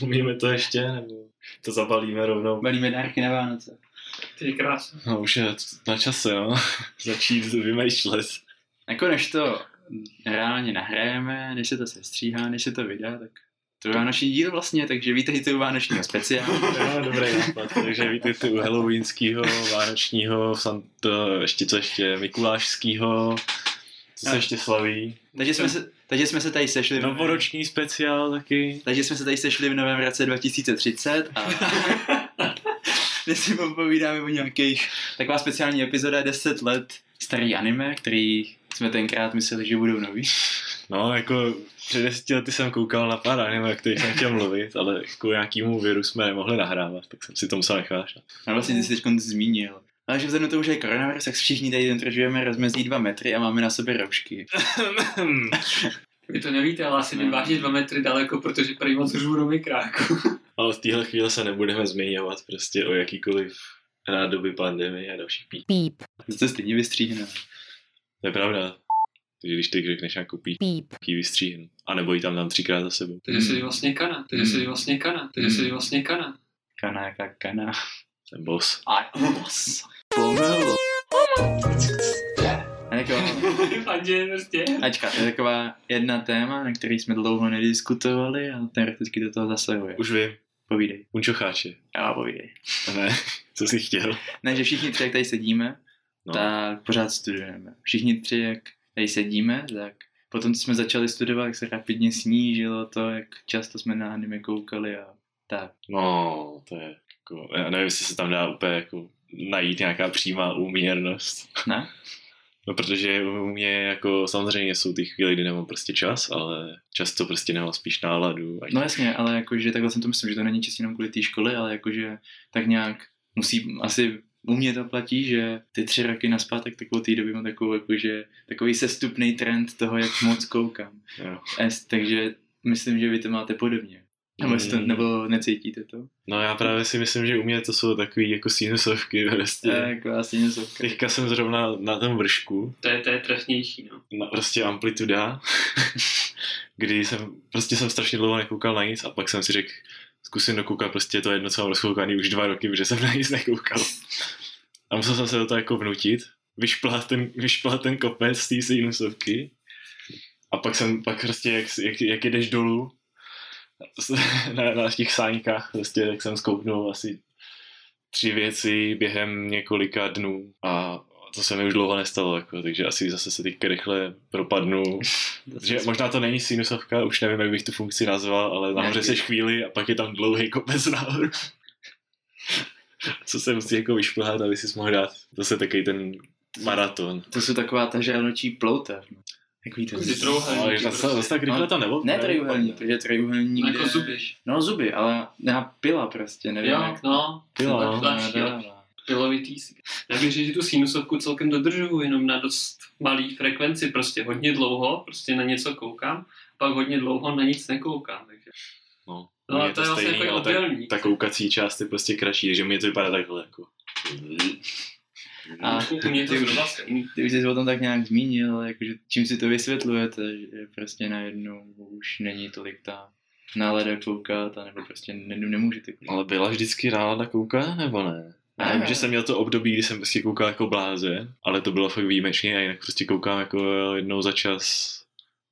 Umíme to ještě, nebo to zabalíme rovnou? Balíme dárky na Vánoce. Ty krásno. No už je na čase, no. Začít vymýšlet. Jako než to reálně nahrajeme, než se to sestříhá, než se to vydá, tak to je vánoční díl vlastně, takže vítejte u vánočního speciálu. Jo, dobrý nápad. Takže vítejte u halloweenského, vánočního, ještě co ještě, mikulášského, co se ještě slaví. takže, jsme se, takže jsme se tady sešli Novoroční speciál taky. takže jsme se tady sešli v novém roce 2030 a dnes si popovídáme o nějakých taková speciální epizoda 10 let starý anime, který jsme tenkrát mysleli, že budou nový. No, jako před deseti lety jsem koukal na pár anime, o kterých jsem chtěl mluvit, ale jako nějakýmu viru jsme nemohli nahrávat, tak jsem si to musel nechat. A vlastně ty jsi teď zmínil. Ale že vzhledem k tomu, že je koronavirus, tak všichni tady dodržujeme rozmezí 2 metry a máme na sobě roušky. Vy to nevíte, ale asi mi vážně dva metry daleko, protože prý moc řvu do mikráku. ale v téhle chvíli se nebudeme zmiňovat prostě o jakýkoliv rádoby pandemie a dalších pí. beep, To se stejně vystříhne. To je pravda. Takže když ty řekneš nějakou pí, beep, tak ji vystříhnu. A nebo ji tam dám třikrát za sebou. Takže se jí vlastně kana, takže se jí vlastně kana, takže se jí vlastně kana. Kana, jaká kana. Jsem boss. A mos. Pomelo. A Fandě, prostě. Ačka, to je taková jedna téma, na který jsme dlouho nediskutovali a teoreticky do toho zasahuje. Už vím. Povídej. Unčocháče. Já povídej. Ne, co jsi chtěl? Ne, že všichni tři, jak tady sedíme, No. tak pořád studujeme. Všichni tři, jak tady sedíme, tak potom, co jsme začali studovat, jak se rapidně snížilo to, jak často jsme na anime koukali a tak. No, to je jako, já nevím, jestli se tam dá úplně jako najít nějaká přímá úměrnost. Ne? No, protože u mě jako samozřejmě jsou ty chvíle, kdy nemám prostě čas, ale často prostě nemám spíš náladu. Ať... No jasně, ale jakože takhle jsem to myslím, že to není čistě jenom kvůli té školy, ale jakože tak nějak musí, asi u mě to platí, že ty tři roky naspátek takovou té doby mám takovou, jakože, takový sestupný trend toho, jak moc koukám. Jo. Es, takže myslím, že vy to máte podobně. Nebo, jestli to, nebo necítíte to? No já právě si myslím, že u mě to jsou takový jako sinusovky prostě. Tak, vlastně něco. Teďka jsem zrovna na tom vršku, To je, to je trefnější, no. na prostě amplituda, kdy jsem, prostě jsem strašně dlouho nekoukal na nic a pak jsem si řekl, zkusím dokoukat prostě to jedno, co mám rozkoukaný už dva roky, protože jsem na nic nekoukal. A musel jsem se do toho jako vnutit, vyšplhat ten, vyšplhat ten kopec z té sinusovky a pak jsem, pak prostě jak, jak, jak jedeš dolů na, na těch sáňkách, prostě jak jsem zkouknul asi tři věci během několika dnů a to se mi už dlouho nestalo, jako, takže asi zase se teďka rychle propadnu. Že možná to není sinusovka, už nevím, jak bych tu funkci nazval, ale nahoře seš chvíli a pak je tam dlouhý kopec nahoru. Co se musí jako vyšplhat, aby si mohl dát zase takový ten maraton. To jsou taková ta želnočí ploutev. No. Jak víte? Trouhelníky Ale zase, prostě. zase tak rychle to nebo? Ne trojuhelník, protože trojuhelník... Jako je- zuby. No zuby, ale na pila prostě, nevím Jo, jak. no. Pila, no. lepší, lepší. Pilovitý si. Já bych řekl, že tu sinusovku celkem dodržuju, jenom na dost malý frekvenci, prostě hodně dlouho, prostě na něco koukám, pak hodně dlouho na nic nekoukám, takže. No, No, je to je vlastně stejný, jako ale ta, ta koukací část je prostě kratší, takže mě to vypadá takhle jako. A U mě to ty, stejný. ty už jsi o tom tak nějak zmínil, ale jakože čím si to vysvětlujete, že prostě najednou už není tolik ta nálada koukat, anebo prostě ne, nemůžete koukat. Ale byla vždycky nálada koukat, nebo ne? Já vím, Ne. že jsem měl to období, kdy jsem prostě koukal jako blázen, ale to bylo fakt výjimečně a jinak prostě koukám jako jednou za čas,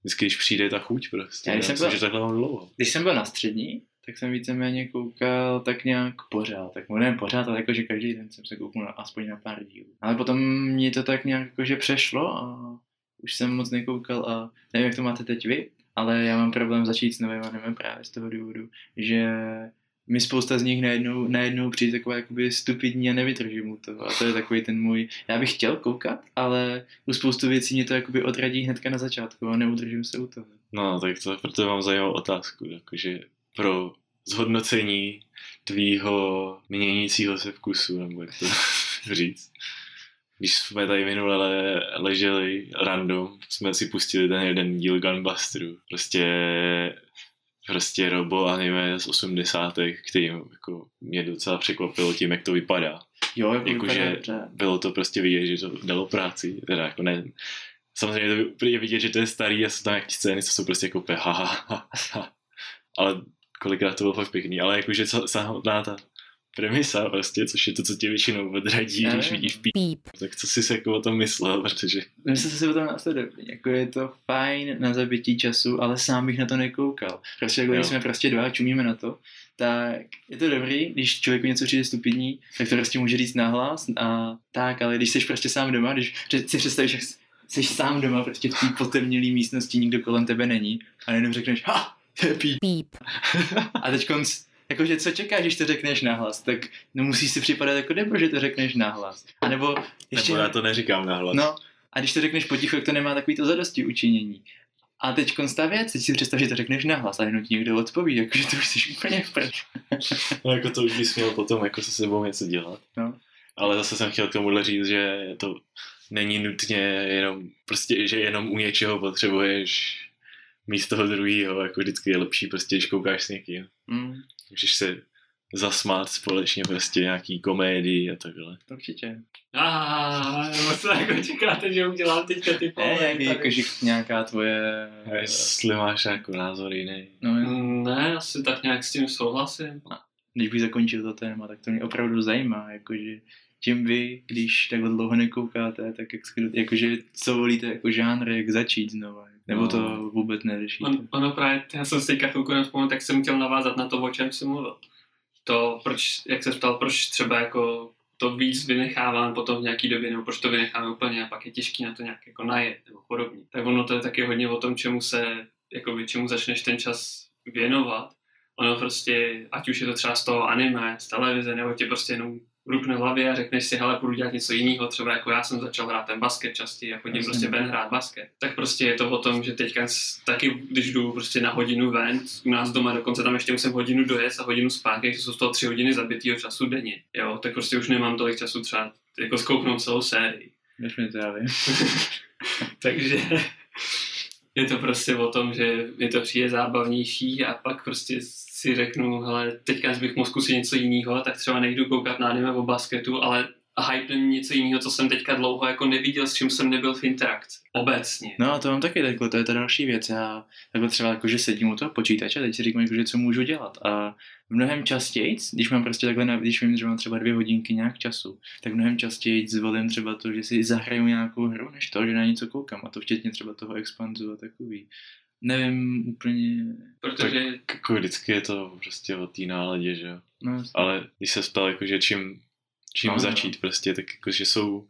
vždycky, když přijde ta chuť prostě. Já Já když jsem myslím, byl- že takhle mám dlouho. Když jsem byl na střední, tak jsem víceméně koukal tak nějak pořád. Tak ne pořád, ale jakože každý den jsem se koukal na, aspoň na pár dílů. Ale potom mě to tak nějak jakože přešlo a už jsem moc nekoukal a nevím, jak to máte teď vy, ale já mám problém začít s novým animem právě z toho důvodu, že mi spousta z nich najednou, najednou přijde taková jakoby stupidní a nevydržím mu to. A to je takový ten můj, já bych chtěl koukat, ale u spoustu věcí mě to jakoby odradí hnedka na začátku a neudržím se u toho. No, tak to proto mám zajímavou otázku, jakože pro zhodnocení tvýho měnícího se vkusu, nebo jak to říct. Když jsme tady minule le, leželi random, jsme si pustili ten jeden díl Gunbusteru. Prostě prostě robo anime z 80. který jako mě docela překvapilo tím, jak to vypadá. Jo, jako Jakože vypadá dobře. bylo to prostě vidět, že to dalo práci, teda jako ne, samozřejmě to je vidět, že to je starý a jsou tam nějaký scény, co jsou prostě jako úplně ha, ha, ha, ha. ale kolikrát to bylo fakt pěkný, ale jakože sa- samotná ta premisa prostě, což je to, co tě většinou odradí, Já když vidíš no. pí, Beep. tak co jsi si jako o tom myslel, protože Myslím si o tom následovně, jako je to fajn na zabití času, ale sám bych na to nekoukal. Prostě jako když jsme prostě dva a čumíme na to, tak je to dobrý, když člověku něco přijde stupidní, tak to prostě může říct nahlas a tak, ale když jsi prostě sám doma, když si představíš, jak jsi sám doma prostě v té potemnělé místnosti, nikdo kolem tebe není a jenom řekneš, ha, to je pí. Beep. A teď konc, jakože co čekáš, když to řekneš nahlas, tak no musíš si připadat jako debro, že to řekneš nahlas. A nebo ještě... nebo já to neříkám nahlas. No, a když to řekneš potichu, jak to nemá takový to zadosti učinění. A teď ta věc, teď si představ, že to řekneš nahlas a jenom ti někdo odpoví, jakože to už jsi úplně v prd. No jako to už bys měl potom jako se sebou něco dělat. No. Ale zase jsem chtěl k tomuhle říct, že to není nutně jenom, prostě, že jenom u něčeho potřebuješ místo toho druhého, jako vždycky je lepší prostě, když koukáš s někým. Mm, Můžeš se zasmát společně prostě nějaký komédii a takhle. určitě. A nebo co jako čekáte, že udělám teďka ty pohledy jakože nějaká tvoje... A jestli máš jako názor jiný. No, Mm, Ne, asi tak nějak s tím souhlasím. když bych zakončil to téma, tak to mě opravdu zajímá, jakože čím vy, když takhle dlouho nekoukáte, tak jak, jakože co volíte jako žánr, jak začít znova, nebo No. to vůbec neřešíte. On, ono právě, já jsem si teďka chvilku nevzpomněl, tak jsem chtěl navázat na to, o čem jsem mluvil. To, proč, jak se ptal, proč třeba jako to víc vynechávám potom v nějaký době, nebo proč to vynecháme úplně a pak je těžký na to nějak jako najet nebo podobně. Tak ono to je taky hodně o tom, čemu se, jako čemu začneš ten čas věnovat. Ono prostě, ať už je to třeba z toho anime, z televize, nebo tě prostě jenom rupne hlavě a řekneš si, hele, budu dělat něco jiného, třeba jako já jsem začal hrát ten basket častěji a chodím Jasně. prostě ven hrát basket. Tak prostě je to o tom, že teďka taky, když jdu prostě na hodinu ven, u nás doma dokonce tam ještě musím hodinu dojet a hodinu zpátky, takže jsou z toho tři hodiny zabitýho času denně. Jo, tak prostě už nemám tolik času třeba jako zkouknout celou sérii. Než mi to já vím. Takže je to prostě o tom, že mi to přijde zábavnější a pak prostě si řeknu, hele, teďka bych mohl zkusit něco jiného, tak třeba nejdu koukat na anime o basketu, ale hype něco jiného, co jsem teďka dlouho jako neviděl, s čím jsem nebyl v interakci. Obecně. No a to mám taky takhle, to je ta další věc. Já takhle třeba jako, že sedím u toho počítače a teď si říkám, jako, že co můžu dělat. A mnohem častěji, když mám prostě takhle, když vím, že mám třeba dvě hodinky nějak času, tak mnohem častěji zvolím třeba to, že si zahraju nějakou hru, než to, že na něco koukám. A to včetně třeba toho expanzu a takový. Nevím úplně, Protože Jako vždycky je to prostě o té náladě, že jo. no, Ale když se ptal, jakože čím, čím No, no. začít prostě, tak jakože jsou,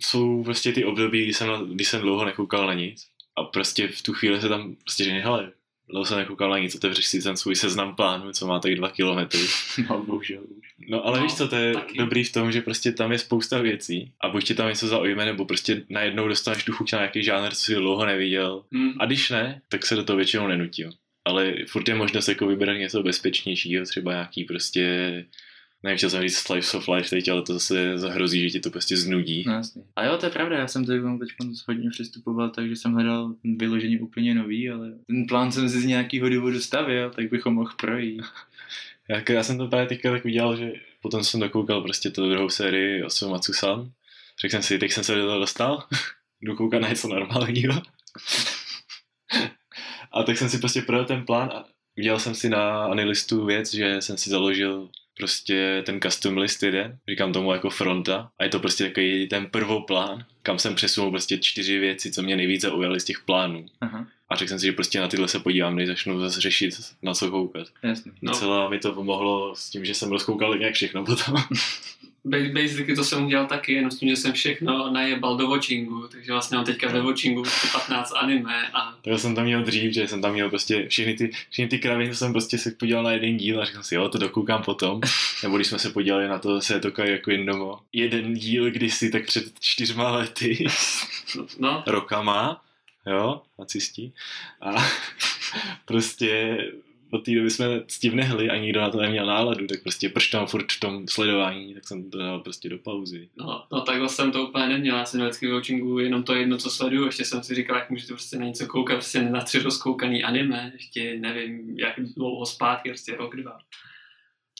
jsou prostě ty období, kdy jsem, kdy jsem dlouho nekoukal na nic a prostě v tu chvíli se tam prostě řekne, hele, dlouho jsem nekoukal na nic, otevřeš si ten svůj seznam plánů, co má tak dva kilometry. no bohužel už. No ale No, víš co, to je taky. dobrý v tom, že prostě tam je spousta věcí a buď tě tam něco zaujme, nebo prostě najednou dostaneš tu chuť na nějaký žánr, co jsi dlouho neviděl. hm, A když ne, tak se do toho většinou nenutí. Ale furt je možnost jako vybrat něco bezpečnějšího, třeba nějaký prostě, nevím, chtěl jsem říct Slice of Life teď, ale to zase zahrozí, že ti to prostě znudí. No jasně. A jo, to je pravda, já jsem teď teď hodně přistupoval tak, že jsem hledal vyloženě úplně nový, ale ten plán jsem si z nějakého důvodu stavil, tak bychom mohl projít. Já, já jsem to právě teďka tak udělal, že potom jsem dokoukal prostě tu druhou sérii o Matsu-san. Řekl jsem si, teď jsem se do toho dostal, jdu koukat na něco normálního. a tak jsem si prostě projel ten plán a udělal jsem si na Anilistu věc, že jsem si založil prostě ten custom list jeden, říkám tomu jako fronta a je to prostě takový ten prvoplán, kam jsem přesunul prostě čtyři věci, co mě nejvíc zaujaly z těch plánů. Aha, A řekl jsem si, že prostě na tyhle se podívám, než začnu zase řešit, na co koukat. jasně. No. Docela mi to pomohlo s tím, že jsem rozkoukal nějak všechno potom. ba- basically to jsem udělal taky, jenom s tím, že jsem všechno najebal do watchingu, takže vlastně mám teďka ve watchingu 15 anime a Tak jsem tam měl dřív, že jsem tam měl prostě všechny ty, všechny ty kraviny, jsem prostě se podíval na jeden díl a řekl si, jo, to dokoukám potom. Nebo když jsme se podívali na to se to jako jednomo. Jeden díl kdysi, tak před čtyřma lety, no, rokama, jo, nacisti. A prostě od té doby jsme s tím nehli a nikdo na to neměl náladu, tak prostě proč tam furt v tom sledování, tak jsem to dal prostě do pauzy. no, no takhle jsem to úplně neměl, já jsem měl vždycky ve watchingu jenom to jedno, co sleduju, ještě jsem si říkal, jak můžete prostě na něco koukat, prostě na tři rozkoukaný anime, ještě nevím, jak dlouho zpátky, prostě rok, dva.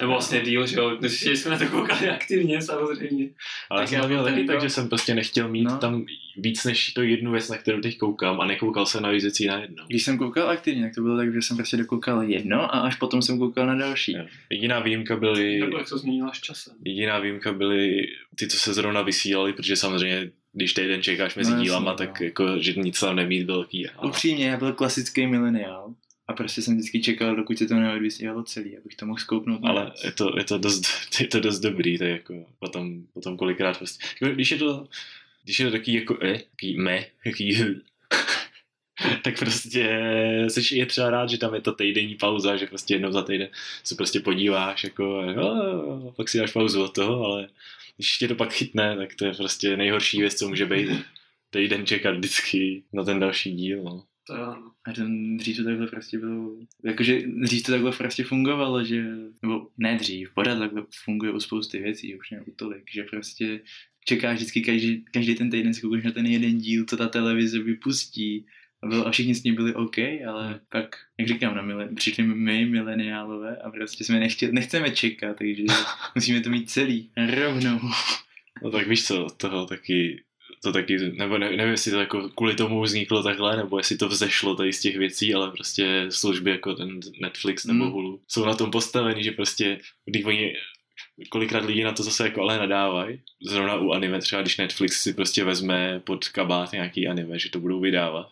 Nebo vlastně díl, že jo, že jsme na to koukali aktivně samozřejmě. Ale Tak já já jsem to měl byl taky ten tak, že jsem prostě nechtěl mít No. tam víc než to jednu věc, na kterou teď koukám a nekoukal jsem na víc věcí najednou. Když jsem koukal aktivně, tak to bylo tak, že jsem prostě dokoukal jedno a až potom jsem koukal na další. Jo. Jediná výjimka byly, Nebo jak to změnilo s časem. jediná výjimka byly ty, co se zrovna vysílali, protože samozřejmě když týden čekáš mezi No, dílama, no. tak jako, že nic tam nemít velký. Ale... Upřímně, já byl klasický mileniál a prostě jsem vždycky čekal, dokud se to neodvysílalo celý, abych to mohl skouknout. na Ale je to, je, to dost, je to dost dobrý, tak jako potom, potom kolikrát prostě, jako, když je to, když je to taký jako e, taký me, taký tak prostě jsi je třeba rád, že tam je to týdenní pauza, že prostě jednou za týden se prostě podíváš jako a pak si dáš pauzu od toho, ale když tě to pak chytne, tak to je prostě nejhorší věc, co může být. Týden čekat vždycky na ten další díl, no. To jo, no. A ten dřív to takhle prostě bylo, jakože dřív to takhle prostě fungovalo, že, nebo ne dřív, pořád takhle funguje u spousty věcí, už ne u tolik, že prostě čekáš vždycky každý, každý ten týden si koukneš na ten jeden díl, co ta televize vypustí a, bylo, a všichni s ním byli OK, ale Hmm. pak, jak říkám, na mile, přišli my mileniálové a prostě jsme nechtěli, nechceme čekat, takže musíme to mít celý, rovnou. No tak víš co, toho taky, to taky, nebo ne, nevím, jestli to jako kvůli tomu vzniklo takhle, nebo jestli to vzešlo tady z těch věcí, ale prostě služby jako ten Netflix nebo Mm. Hulu jsou na tom postavení, že prostě, když oni kolikrát lidi na to zase jako ale nadávají, zrovna u anime, třeba když Netflix si prostě vezme pod kabát nějaký anime, že to budou vydávat,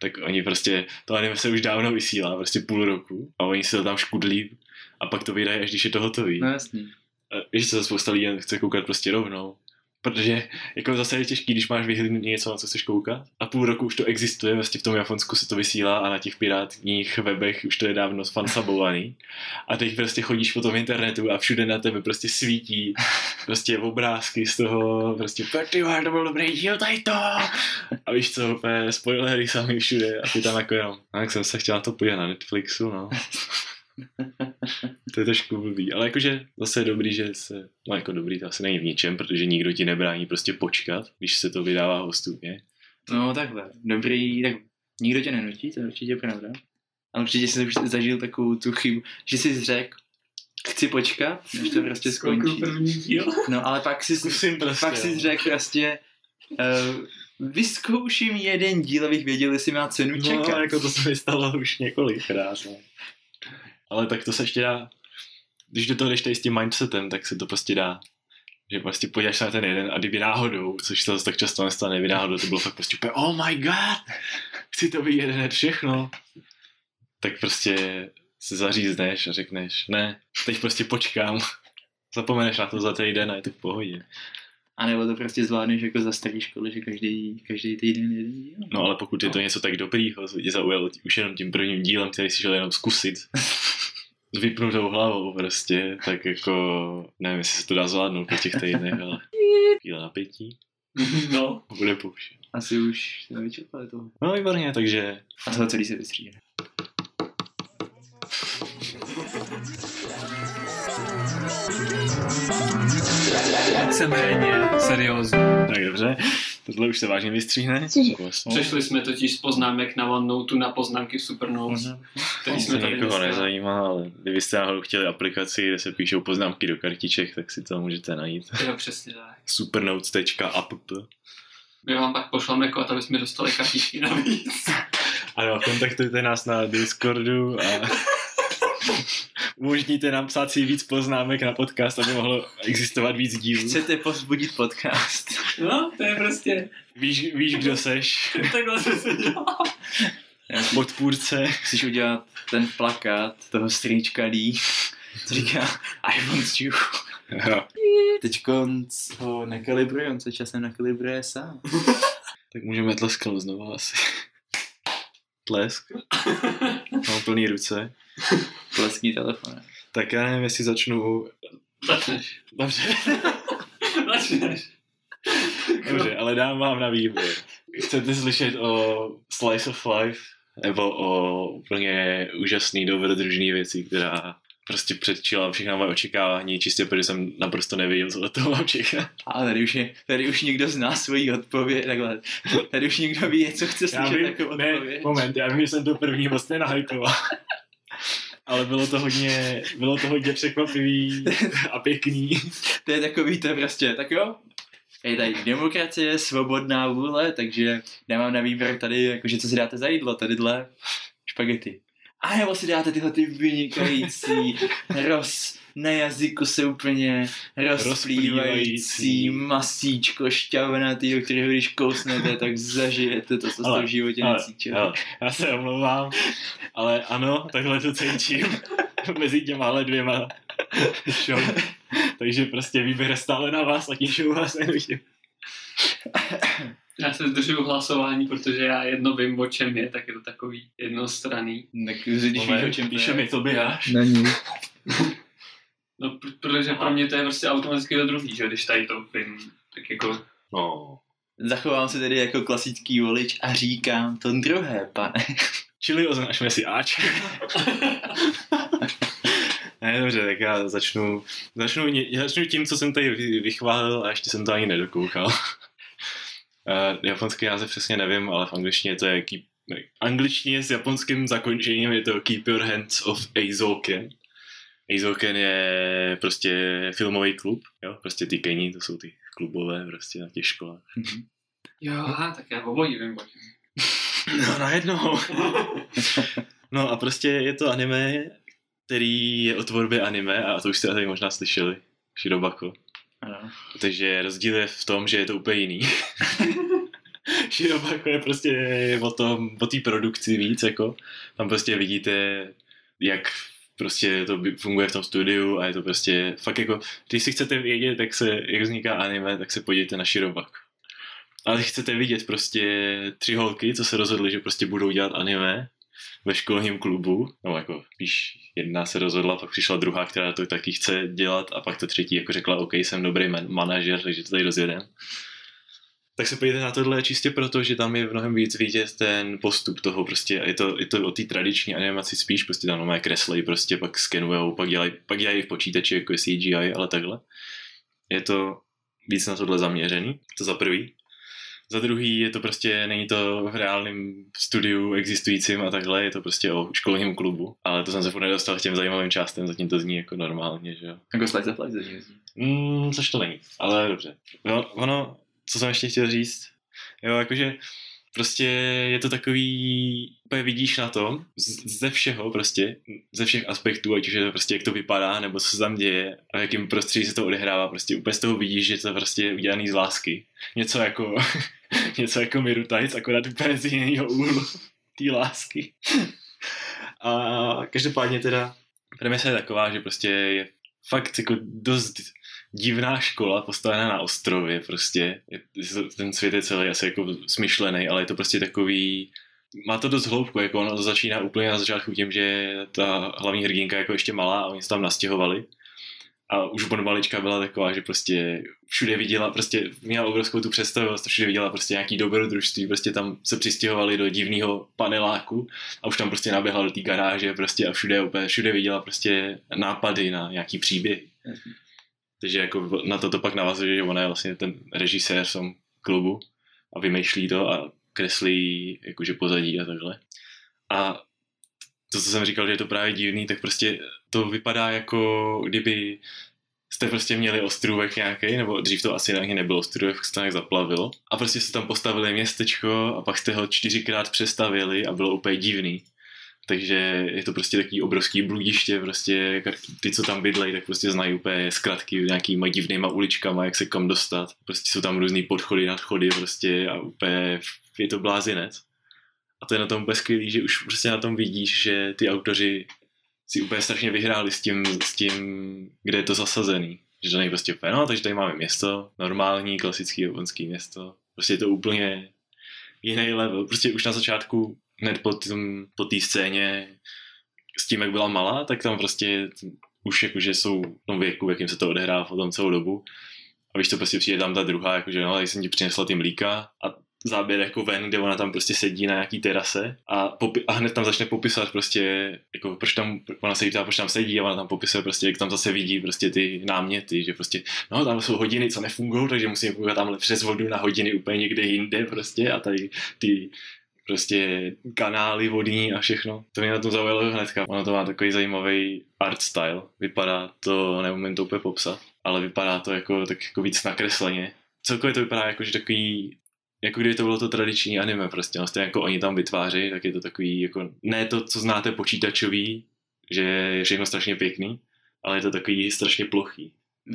tak oni prostě, to anime se už dávno vysílá, prostě půl roku a oni si to tam škudlí a pak to vydají, až když je to hotový. No jasný. A Víš, co spousta lidí chce koukat prostě rovnou. Protože jako zase je těžký, když máš vyhlídnout něco, na co chceš koukat. A půl roku už to existuje, vlastně v tom Japonsku se to vysílá a na těch pirátních webech už to je dávno fansabovaný. A teď prostě chodíš po tom internetu a všude na tebe prostě svítí prostě obrázky z toho, prostě tak ty vole, to byl dobrý díl, tady to. A víš co, spoilery sami všude a ty tam jako jenom. A jak jsem se chtěl na to podívat na Netflixu, no. To je trošku blbý, ale jakože zase je dobrý, že se, no jako dobrý, to asi není v ničem, protože nikdo ti nebrání prostě počkat, když se to vydává postupně. No takhle, dobrý, tak nikdo tě nenutí, to je určitě pravda. Ale určitě jsi už zažil takovou tu chybu, že jsi řekl, chci počkat, než to prostě skončí. první díl. No ale pak si, Zkusím prostě. pak si řekl prostě, uh, vyzkouším jeden díl, abych věděl, jestli má cenu no, čekat. jako to se mi stalo už několikrát. No. Ale tak to se ještě dá, když do toho jdeš tady s tím mindsetem, tak se to prostě dá. Že prostě podíváš na ten jeden a kdyby náhodou, což se tak často nestane, kdyby náhodou to bylo fakt prostě úplně, oh my god, chci to být jeden hned všechno. Tak prostě se zařízneš a řekneš, ne, teď prostě počkám. Zapomeneš na to za týden a je to v pohodě. A nebo to prostě zvládneš jako za starý školy, že každý, každý týden jeden díl. No ale pokud je to něco tak dobrýho, co tě zaujalo už jenom tím prvním dílem, který si šel jenom zkusit, s vypnutou hlavou prostě, tak jako nevím, jestli se to dá zvládnout po těch týdnech, ale chvíle napětí No, bude pouštět. Asi už jsme vyčerpali toho. No výborně, takže A toho celý se vystříhne. víceméně seriózní. tak dobře, tohle už se vážně vystříhne. Vlastně. Přešli jsme totiž z poznámek na OneNote na poznámky v Supernotes, který To jsme tady nikoho dneska- nezajímá, ale kdybyste náhodou chtěli aplikaci, kde se píšou poznámky do kartiček, tak si to můžete najít. Jo, přesně tak. supernotes.app My vám pak pošleme kód, aby jsme dostali kartičky navíc. Ano, kontaktujte nás na Discordu a umožníte nám psát si víc poznámek na podcast, aby mohlo existovat víc dílů. Chcete pozbudit podcast? No, to je prostě, Víš, víš, kdo seš? takhle se se dělá. Podpůrce. Chceš udělat ten plakát toho strýčka Lee, co říká I want you. Jo. Teď ho nekalibruje, on se časem nekalibruje sám. Tak můžeme tlesknout znovu asi. Tlesk. Mám plný ruce. Pleskní telefon. Tak já nevím, jestli začnu... Začneš. Dobře, Začneš. dobře, ale dám vám na výběr. Chcete slyšet o Slice of Life? Nebo o úplně úžasný, dobrodružný věci, která prostě předčila všechna moje očekávání, čistě protože jsem naprosto nevěděl, co od toho mám čekat. A tady už, je, tady už někdo zná svoji odpověď, takhle. Tady už někdo ví, co chce Já slyšet vím, jako ne, odpověď. moment, já vím, že jsem to první moc nenahypoval. Ale bylo to hodně, bylo to hodně překvapivý a pěkný. To je takový to prostě, tak jo, je tady demokracie, svobodná vůle, takže já mám na výběr tady, jakože co si dáte za jídlo, tadyhle špagety. A nebo si dáte tyhle ty vynikající roz, na jazyku se úplně rozplývající masíčko šťavnatý, do kterého když kousnete, tak zažijete to, co jste Ale- v životě Ale, necítili. ale, já se omlouvám, ale ano, takhle to cítím mezi těma dvěma show. Takže prostě výběr stále na vás, ať show vás nenutím. Já se zdržuju hlasování, protože já jedno vím, o čem je, tak je to takový jednostranný. Tak když víš, o čem to Píše je. mi Tobiáš. Není. No, pr- protože pro mě to je prostě automaticky to druhý, že když tady to vím, tak jako No. Zachovám se tedy jako klasický volič a říkám to druhé, pane. Čili označme si Ač. ne, dobře, tak já začnu, začnu, já začnu tím, co jsem tady vy- vychválil a ještě jsem to ani nedokoukal. uh, japonský název přesně nevím, ale v angličtině to je keep, ne, angličtině s japonským zakončením je to Keep Your Hands Off Eizouken. Eizouken je prostě filmový klub, jo, prostě ty kení, to jsou ty klubové prostě na těch školách. jo, aha, tak já obojí vím, o. No, najednou. no a prostě je to anime, který je o tvorbě anime a to už jste tady možná slyšeli. Shirobako. Ano. Takže rozdíl je v tom, že je to úplně jiný. Shirobako je prostě o tom, o té produkci víc, jako. Tam prostě vidíte, jak prostě to funguje v tom studiu a je to prostě fakt jako, když si chcete vědět, jak, se, jak vzniká anime, tak se podívejte na Shirobako. Ale když chcete vidět prostě tři holky, co se rozhodly, že prostě budou dělat anime ve školním klubu, no jako spíš jedna se rozhodla, pak přišla druhá, která to taky chce dělat a pak ta třetí jako řekla, OK, jsem dobrý man- manažer, takže to tady rozjedem. Tak se podívejte na tohle čistě proto, že tam je mnohem víc vidět ten postup toho prostě, je to, je to o té tradiční animaci spíš, prostě tam normálně kreslej, prostě pak skenujou, pak dělají, pak dělají v počítači jako je CGI, ale takhle. Je to víc na tohle zaměřený, to za prvý. Za druhý je to prostě, není to v reálném studiu existujícím a takhle, je to prostě o školním klubu, ale to jsem se furt nedostal k těm zajímavým částem, zatím to zní jako normálně, že jo. Jako slice of life zatím jezdí. Mm, což to není, ale dobře. No, ono, co jsem ještě chtěl říct, jo, jakože prostě je to takový, úplně vidíš na tom, z- ze všeho prostě, ze všech aspektů, ať už je to prostě jak to vypadá, nebo co se tam děje a v jakým prostředí se to odehrává, prostě úplně z toho vidíš, že to je prostě udělaný z lásky. Něco jako, něco jako Miru Tides, akorát úplně z jiného úhlu té lásky. A každopádně teda premisa je taková, že prostě je fakt jako dost divná škola postavená na ostrově prostě. Ten svět je celý asi jako smyšlený, ale je to prostě takový má to dost hloubku, jako ono začíná úplně na začátku tím, že ta hlavní hrdinka jako ještě malá a oni se tam nastěhovali. A už od malička byla taková, že prostě všude viděla, prostě měla obrovskou tu představivost, všude viděla prostě nějaký dobrodružství, prostě tam se přistěhovali do divného paneláku a už tam prostě naběhla do té garáže prostě a všude, úplně, všude viděla prostě nápady na nějaký příběh. Takže jako na to to pak navazuje, že ona je vlastně ten režisér v tom klubu a vymýšlí to a kreslí jakože pozadí a takhle. A to, co jsem říkal, že je to právě divný, tak prostě to vypadá jako kdyby jste prostě měli ostrůvek nějaký, nebo dřív to asi ani nebyl ostrůvek, se to nějak zaplavilo. A prostě jste tam postavili městečko a pak jste ho čtyřikrát přestavili a bylo úplně divný. Takže je to prostě takový obrovský bludiště, prostě ty, co tam bydlejí, tak prostě znají úplně zkratky nějakýma divnýma uličkama, jak se kam dostat. Prostě jsou tam různý podchody, nadchody prostě a úplně je to blázinec. A to je na tom úplně skvělý, že už prostě na tom vidíš, že ty autoři si úplně strašně vyhráli s tím, s tím kde je to zasazený. Že to není prostě úplně, no, takže tady máme město, normální, klasický japonský město. Prostě je to úplně jiný level. Prostě už na začátku, hned po té po té scéně, s tím, jak byla malá, tak tam prostě už jakože jsou v tom věku, v jakým se to odehrává potom celou dobu. A víš, to prostě přijde tam ta druhá, jakože no, tady jsem ti přinesla ty mlíka a záběr jako ven, kde ona tam prostě sedí na nějaký terase a, popi- a hned tam začne popisovat prostě, jako proč tam, ona se jí ptá, proč tam sedí a ona tam popisuje prostě, jak tam zase vidí prostě ty náměty, že prostě, no tam jsou hodiny, co nefungují, takže musím koukat tamhle přes vodu na hodiny úplně někde jinde prostě a tady ty prostě kanály vodní a všechno. To mě na tom zaujalo hnedka. Ono to má takový zajímavý art style. Vypadá to, neumím to úplně popsat, ale vypadá to jako, tak jako víc nakresleně. Celkově to vypadá jako, že takový jako kdyby to bylo to tradiční anime prostě, no, stejně jako oni tam vytváří, tak je to takový jako, ne to, co znáte počítačový, že je všechno strašně pěkný, ale je to takový strašně plochý.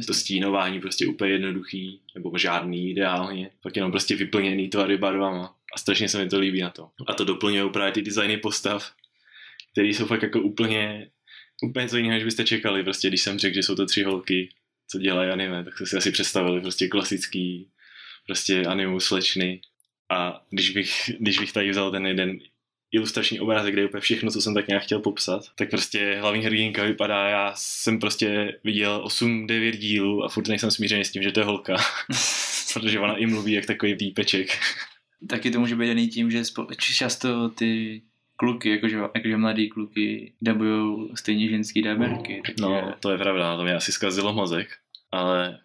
To stínování prostě úplně jednoduchý, nebo žádný ideálně, pak jenom prostě vyplněný tvary barvama a strašně se mi to líbí na to. A to doplňují právě ty designy postav, které jsou fakt jako úplně, úplně co jiného, než byste čekali. Prostě když jsem řekl, že jsou to tři holky, co dělají anime, tak jste si asi představili prostě klasický prostě animu slečny. A když bych, když bych tady vzal ten jeden ilustrační obrázek, kde je úplně všechno, co jsem tak nějak chtěl popsat, tak prostě hlavní hrdinka vypadá, já jsem prostě viděl 8-9 dílů a furt nejsem smířený s tím, že to je holka. Protože ona i mluví jak takový výpeček. Taky to může být daný tím, že spo- často ty kluky, jakože, jakože mladý kluky dabujou stejně ženský daberky. Takže... No, to je pravda, to mě asi zkazilo mozek, ale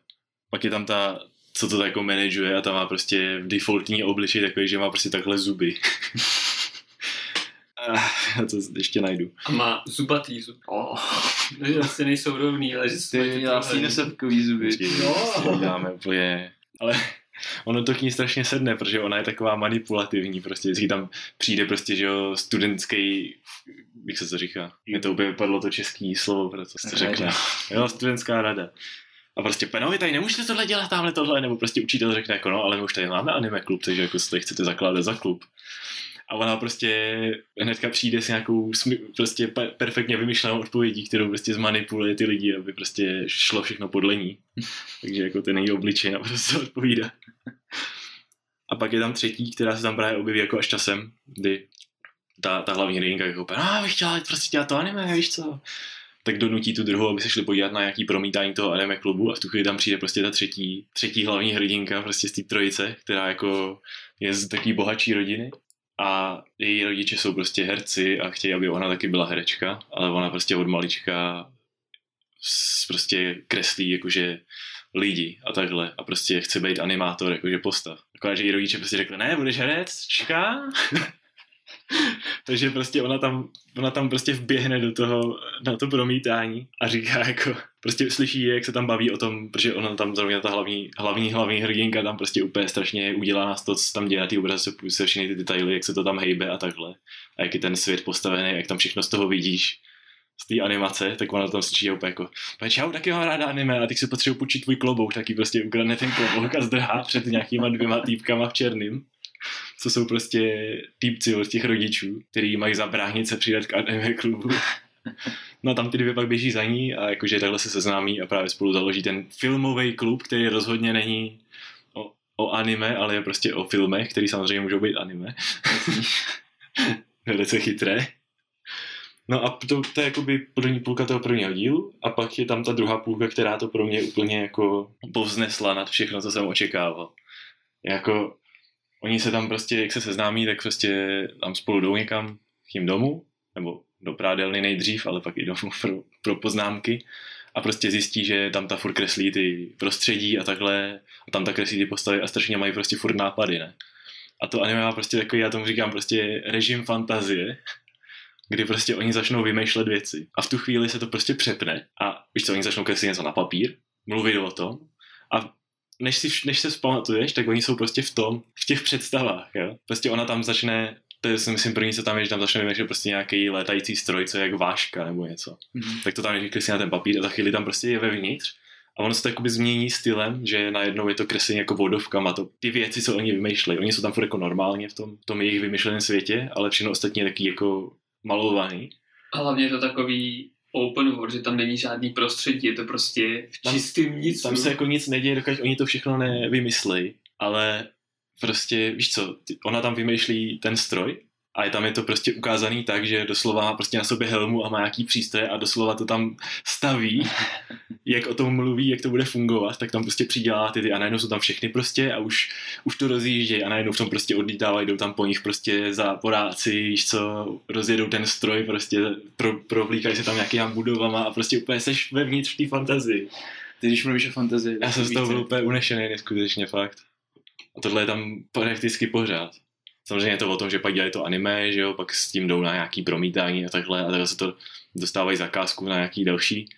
pak je tam ta, co to jako manažuje a ta má prostě v defaultní obličej takový, že má prostě takhle zuby. Já to ještě najdu. A má zubatý zub. Oh, Že asi nejsou rovný, ale že ty jsou měla sínosovkový zuby. No. Dáme úplně... Ale ono to k ní strašně sedne, protože ona je taková manipulativní, prostě vždycky tam přijde prostě, že jo, studentský, jak se to říká, mě to úplně vypadlo to český slovo, pro co jste řekla. Rada. Jo, studentská rada. A prostě, panovi, tady nemůžete tohle dělat, tamhle tohle, nebo prostě učitel řekne jako, no, ale my už tady máme anime klub, takže jako si tady chcete zakládat za klub. A ona prostě hnedka přijde s nějakou prostě pe- perfektně vymyšlenou odpovědí, kterou prostě zmanipuluje ty lidi, aby prostě šlo všechno podle ní. Takže jako ten její obličej naprosto odpovídá. A pak je tam třetí, která se tam právě objeví jako až časem, kdy ta, ta hlavní hrdinka jako no, bych chtěla prostě dělat to anime, víš co? Tak donutí tu druhou, aby se šli podívat na nějaký promítání toho anime klubu a v tu chvíli tam přijde prostě ta třetí, třetí hlavní hrdinka prostě z té trojice, která jako je z takové bohatší rodiny a její rodiče jsou prostě herci a chtějí, aby ona taky byla herečka, ale ona prostě od malička prostě kreslí jakože lidi a takhle a prostě chce být animátor, jakože postav. Akorát, že její rodiče prostě řekli, ne, budeš herec, čeká. Takže prostě ona tam, ona tam prostě vběhne do toho, na to promítání a říká jako, prostě slyší, jak se tam baví o tom, protože ona tam zrovna ta hlavní, hlavní, hlavní hrdinka tam prostě úplně strašně udělá z toho, co tam dělá, ty obrazy se, všechny ty detaily, jak se to tam hejbe a takhle. A jak je ten svět postavený, jak tam všechno z toho vidíš z té animace, tak ona tam slyší úplně jako, "Pane, čau, taky mám ráda anime, a teď si potřebuji počít tvůj klobouk, taky prostě ukradne ten klobouk a zdrhá před nějakýma dvěma týpkama v černým co jsou prostě týpci od těch rodičů, který mají zabránit se přidat k anime klubu. No a tam ty dvě pak běží za ní a jakože takhle se seznámí a právě spolu založí ten filmový klub, který rozhodně není o, o anime, ale je prostě o filmech, který samozřejmě můžou být anime. Velice chytré. No a to, to je jakoby první půlka toho prvního dílu a pak je tam ta druhá půlka, která to pro mě úplně jako povznesla nad všechno, co jsem očekával. Jako oni se tam prostě, jak se seznámí, tak prostě tam spolu jdou někam k tím domů, nebo do prádelny nejdřív, ale pak i domů pro, pro poznámky a prostě zjistí, že tam ta furt kreslí ty prostředí a takhle a tam ta kreslí ty postavy a strašně mají prostě furt nápady, ne? A to anime má prostě takový, já tomu říkám prostě režim fantazie, kdy prostě oni začnou vymýšlet věci. A v tu chvíli se to prostě přepne a víš co, oni začnou kreslit něco na papír, mluvit o tom a než, si, než se vzpamatuješ, tak oni jsou prostě v tom, v těch představách, jo. Prostě ona tam začne, to je si myslím první, co tam je, že tam začne vymýšlet prostě nějaký létající stroj, co je jak váška nebo něco. Mhm. Tak to tam nejdřív kreslí na ten papír a za chvíli tam prostě je vevnitř a ono se to jakoby změní stylem, že najednou je to kreslení jako vodovkama, to, ty věci, co oni vymýšlejí. Oni jsou tam furt jako normálně v tom, v tom jejich vymyšleném světě, ale všechno ostatní je taky jako malovaný. A hlavně je to takový open world, že tam není žádný prostředí, je to prostě v čistým nic. Tam se jako nic neděje, dokud oni to všechno nevymyslej, ale prostě, víš co, ona tam vymýšlí ten stroj a je tam je to prostě ukázaný tak, že doslova má prostě na sobě helmu a má nějaký přístroje a doslova to tam staví, jak o tom mluví, jak to bude fungovat, tak tam prostě přidělá ty, ty a najednou jsou tam všechny prostě a už, už to rozjíždějí a najednou v tom prostě odlítávají, jdou tam po nich prostě za poráci, víš co, rozjedou ten stroj, prostě pro, provlíkají se tam nějakýma budovama a prostě úplně seš vevnitř v té fantazii. Ty když mluvíš o fantazii, Já jsem z toho byl úplně unešený, neskutečně fakt. A tohle je tam prakticky pořád. Samozřejmě je to o tom, že pak dělají to anime, že jo, pak s tím jdou na nějaký promítání a takhle a takhle se to dostávají zakázku na nějaký další.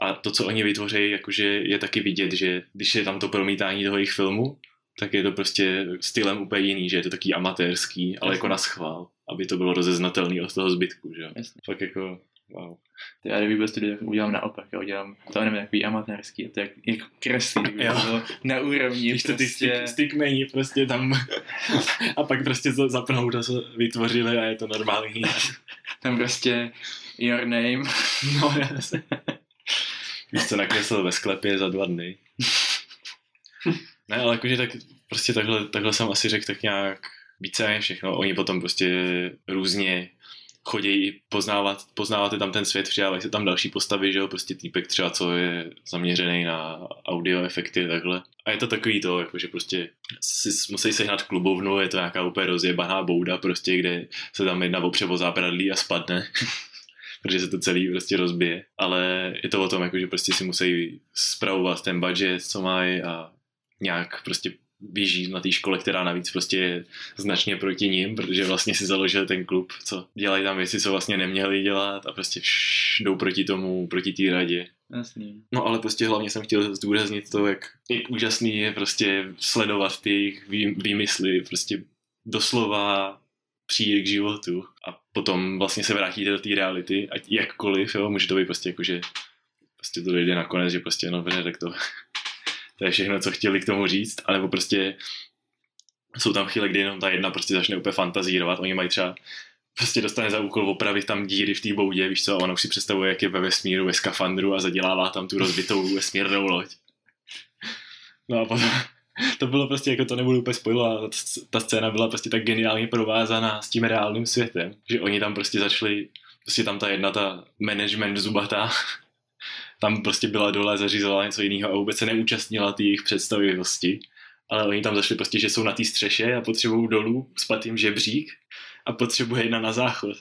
A to, co oni vytvoří, jakože je taky vidět, že když je tam to promítání toho jejich filmu, tak je to prostě stylem úplně jiný, že je to taký amatérský, ale Jasně. jako na schvál, aby to bylo rozeznatelný od toho zbytku, že jo. Jasně. Fakt jako, wow. Ty, a kdyby byl studio, tak udělám naopak. Já udělám to anime takový amatérský. A to jak, jak kreslí, to na úrovni. Víš to, ty prostě, stick, stickmeni prostě tam a pak prostě to zapnou to, co vytvořili a je to normální. Tam prostě your name. No, jasně. Víš, co nakreslil ve sklepě za dva dny. Ne, ale jakože tak, prostě takhle, takhle jsem asi řekl tak nějak víceméně všechno. Oni potom prostě různě chodí poznávat, poznáváte tam ten svět, přidávají se tam další postavy, že jo, prostě týpek třeba, co je zaměřený na audio efekty, takhle. A je to takový to, jako že prostě si musí sehnat klubovnu, je to nějaká úplně rozjebaná bouda, prostě, kde se tam jedna opře o zábradlí a spadne. protože se to celý prostě rozbije. Ale je to o tom, jako, že prostě si musí spravovat ten budget, co mají a nějak prostě běží na té škole, která navíc prostě je značně proti ním, protože vlastně si založil ten klub, co dělají tam věci, co vlastně neměli dělat a prostě vš, jdou proti tomu, proti té radě. Jasný. No ale prostě hlavně jsem chtěl zdůraznit to, jak, jak úžasný je prostě sledovat ty jejich vý- výmysly, prostě doslova přijde k životu a potom vlastně se vrátíte do té reality, ať jakkoliv, jo, může to být prostě jako, že prostě to dojde nakonec, že prostě no tak to, to je všechno, co chtěli k tomu říct, anebo prostě jsou tam chvíle, kdy jenom ta jedna prostě začne úplně fantazírovat, oni mají třeba prostě dostane za úkol opravit tam díry v té boudě, víš co, a ona už si představuje, jak je ve vesmíru, ve skafandru a zadělává tam tu rozbitou vesmírnou loď. No a potom, to bylo prostě, jako to nebudu úplně spojovat, ta scéna byla prostě tak geniálně provázaná s tím reálným světem, že oni tam prostě začali, prostě tam ta jedna, ta management zubatá, tam prostě byla dole, zařizovala něco jiného a vůbec se neúčastnila té jejich představivosti. Ale oni tam zašli prostě, že jsou na té střeše a potřebují dolů spat jim žebřík a potřebuje jedna na záchod.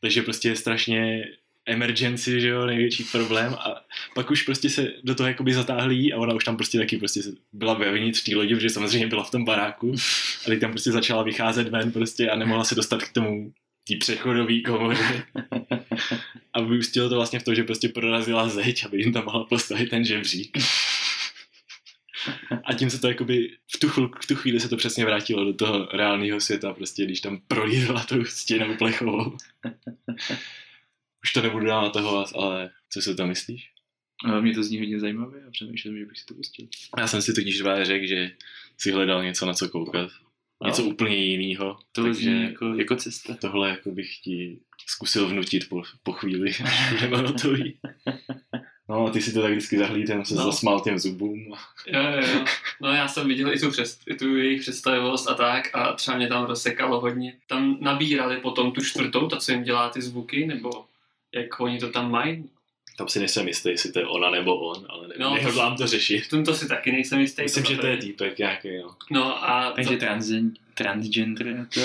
Takže prostě je strašně emergency, že jo, největší problém a pak už prostě se do toho jakoby zatáhli jí a ona už tam prostě taky prostě byla vevnitř té lodi, protože samozřejmě byla v tom baráku a teď tam prostě začala vycházet ven prostě a nemohla se dostat k tomu tý přechodový komory. A vyústilo to vlastně v to, že prostě prorazila zeď, aby jim tam mohla postavit ten žebřík. A tím se to jakoby v tu, chvíli, v tu chvíli se to přesně vrátilo do toho reálného světa, prostě když tam prolízla tou stěnou plechovou. Už to nebudu dál na toho, ale co si to myslíš? No, mě to zní hodně zajímavě a přemýšlím, že bych si to pustil. Já jsem si totiž řekl, že si hledal něco, na co koukat. Něco No. úplně jiného. To zní jako, jako cesta. tohle jako bych ti zkusil vnutit po, po chvíli, až budeme hotový. No, ty si to tak vždycky zahlídem, se No. no. zasmál těm zubům. Jo, jo, jo. No já jsem viděl i tu, přes, i tu jejich představivost a tak a třeba mě tam rozsekalo hodně. Tam nabírali potom tu čtvrtou, ta, co jim dělá ty zvuky, nebo jak oni to tam mají. Tam si nejsem jistý, jestli to je ona nebo on, ale ne, No, to- nehodlám to řešit. V tomto si taky nejsem jistý. Myslím, že to je týpek nějaký, no. No a, Takže za, transgen, transgender a to.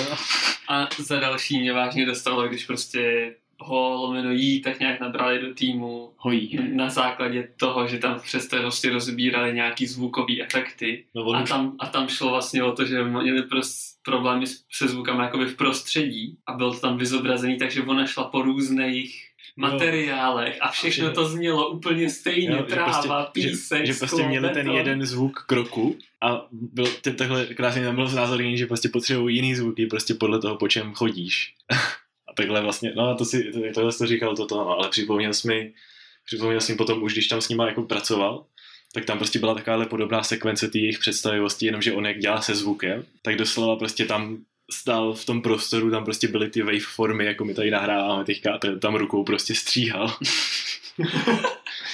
a za další mě vážně dostalo, když prostě ho lomeno jí tak nějak nabrali do týmu Hojí. na základě toho, že tam přes to prostě rozbírali nějaký zvukový efekty. no A tam, a tam šlo vlastně o to, že měli pros, problémy se zvukama jakoby v prostředí a bylo to tam vyzobrazený, takže ona šla po různých materiálech a všechno že- to znělo úplně stejně, jo, že tráva, prostě, písek, že, že prostě měli ten jeden zvuk kroku a byl, ten, takhle krásně tam bylo znázornění, že prostě potřebují jiný zvuky prostě podle toho, po čem chodíš. a takhle vlastně, no a to si, to, tohle jsi to říkal toto, no, ale připomněl jsi mi, připomněl jsi mi potom už, když tam s nima jako pracoval, tak tam prostě byla takováhle podobná sekvence té jejich představivosti, jenomže on jak dělá se zvukem, tak doslova prostě tam stál v tom prostoru, tam prostě byly ty waveformy, jako my tady nahráváme teďka, a tam rukou prostě stříhal.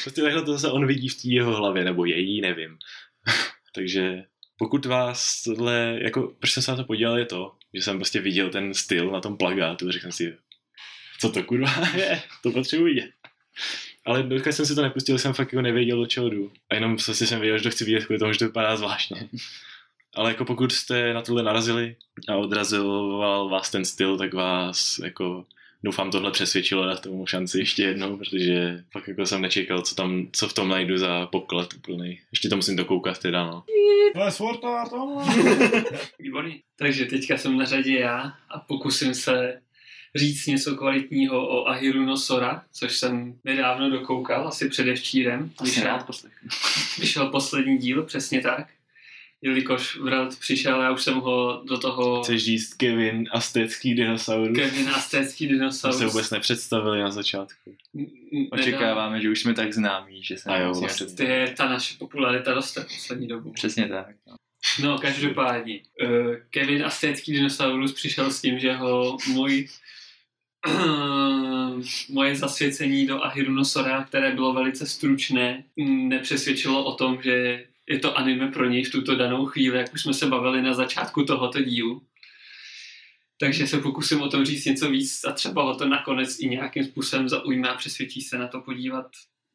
prostě takhle to zase on vidí v té jeho hlavě, nebo její, nevím. Takže pokud vás tohle, jako, proč jsem se na to podíval, je to, že jsem prostě viděl ten styl na tom plagátu a řekl jsem si, co to kurva je, to potřebuji vidět. Ale dokud jsem si to nepustil, jsem fakt jako nevěděl, do čeho jdu. A jenom prostě jsem věděl, že to chci vidět kvůli tomu, že to vypadá zvláštně. Ale jako pokud jste na tohle narazili a odrazoval vás ten styl, tak vás jako doufám tohle přesvědčilo na tomu šanci ještě jednou, protože fakt jako jsem nečekal, co tam, co v tom najdu za poklad úplný. Ještě to musím dokoukat teda, no. To je Sword Art Výborný. Takže teďka jsem na řadě já a pokusím se říct něco kvalitního o Ahiru no Sora, což jsem nedávno dokoukal, asi předevčírem. Asi Vyšel, rád vyšel poslední díl, přesně tak. Jelikož Vrelt přišel, já už jsem ho do toho Chceš říct Kevin Aztecký dinosaurus? Kevin Aztécký To dinosaurus. se vůbec nepředstavili na začátku. Očekáváme, že už jsme tak známí, že se A jo, nemusíme vlastně. představit. nedá- Ty, ta naše popularita roste poslední dobu. Přesně tak. No. No, každopádně. Uh, Kevin Aztécký dinosaurus přišel s tím, že ho můj moje zasvěcení do Ahirunosora, které bylo velice stručné, nepřesvědčilo o tom, že je to anime pro něj v tuto danou chvíli, jak už jsme se bavili na začátku tohoto dílu. Takže se pokusím o tom říct něco víc a třeba ho to nakonec i nějakým způsobem zaujme a přesvědčí se na to podívat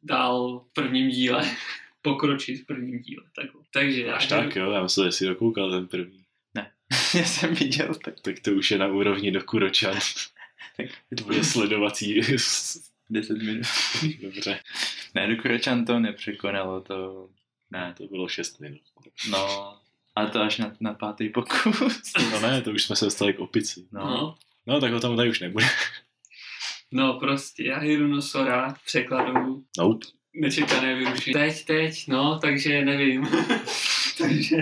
dál v prvním díle. Pokročit v prvním díle. Takhle. Takže Až Ahiru- tak jo, já myslím, že jsi dokoukal ten první. Já jsem viděl, tak Tak to už je na úrovni do Kuročan. Tvoje sledovací... 10 minut. Dobře, Ne, do Kročan to nepřekonalo, to... Ne, to bylo 6 minut. no... A to až na, na pátý pokus. No ne, to už jsme se dostali k opici. No. No, No tak o tom tady už nebude. no prostě Ahirunosora v překladu Nope. nečekané vyrušení. Teď, teď, no, takže nevím. takže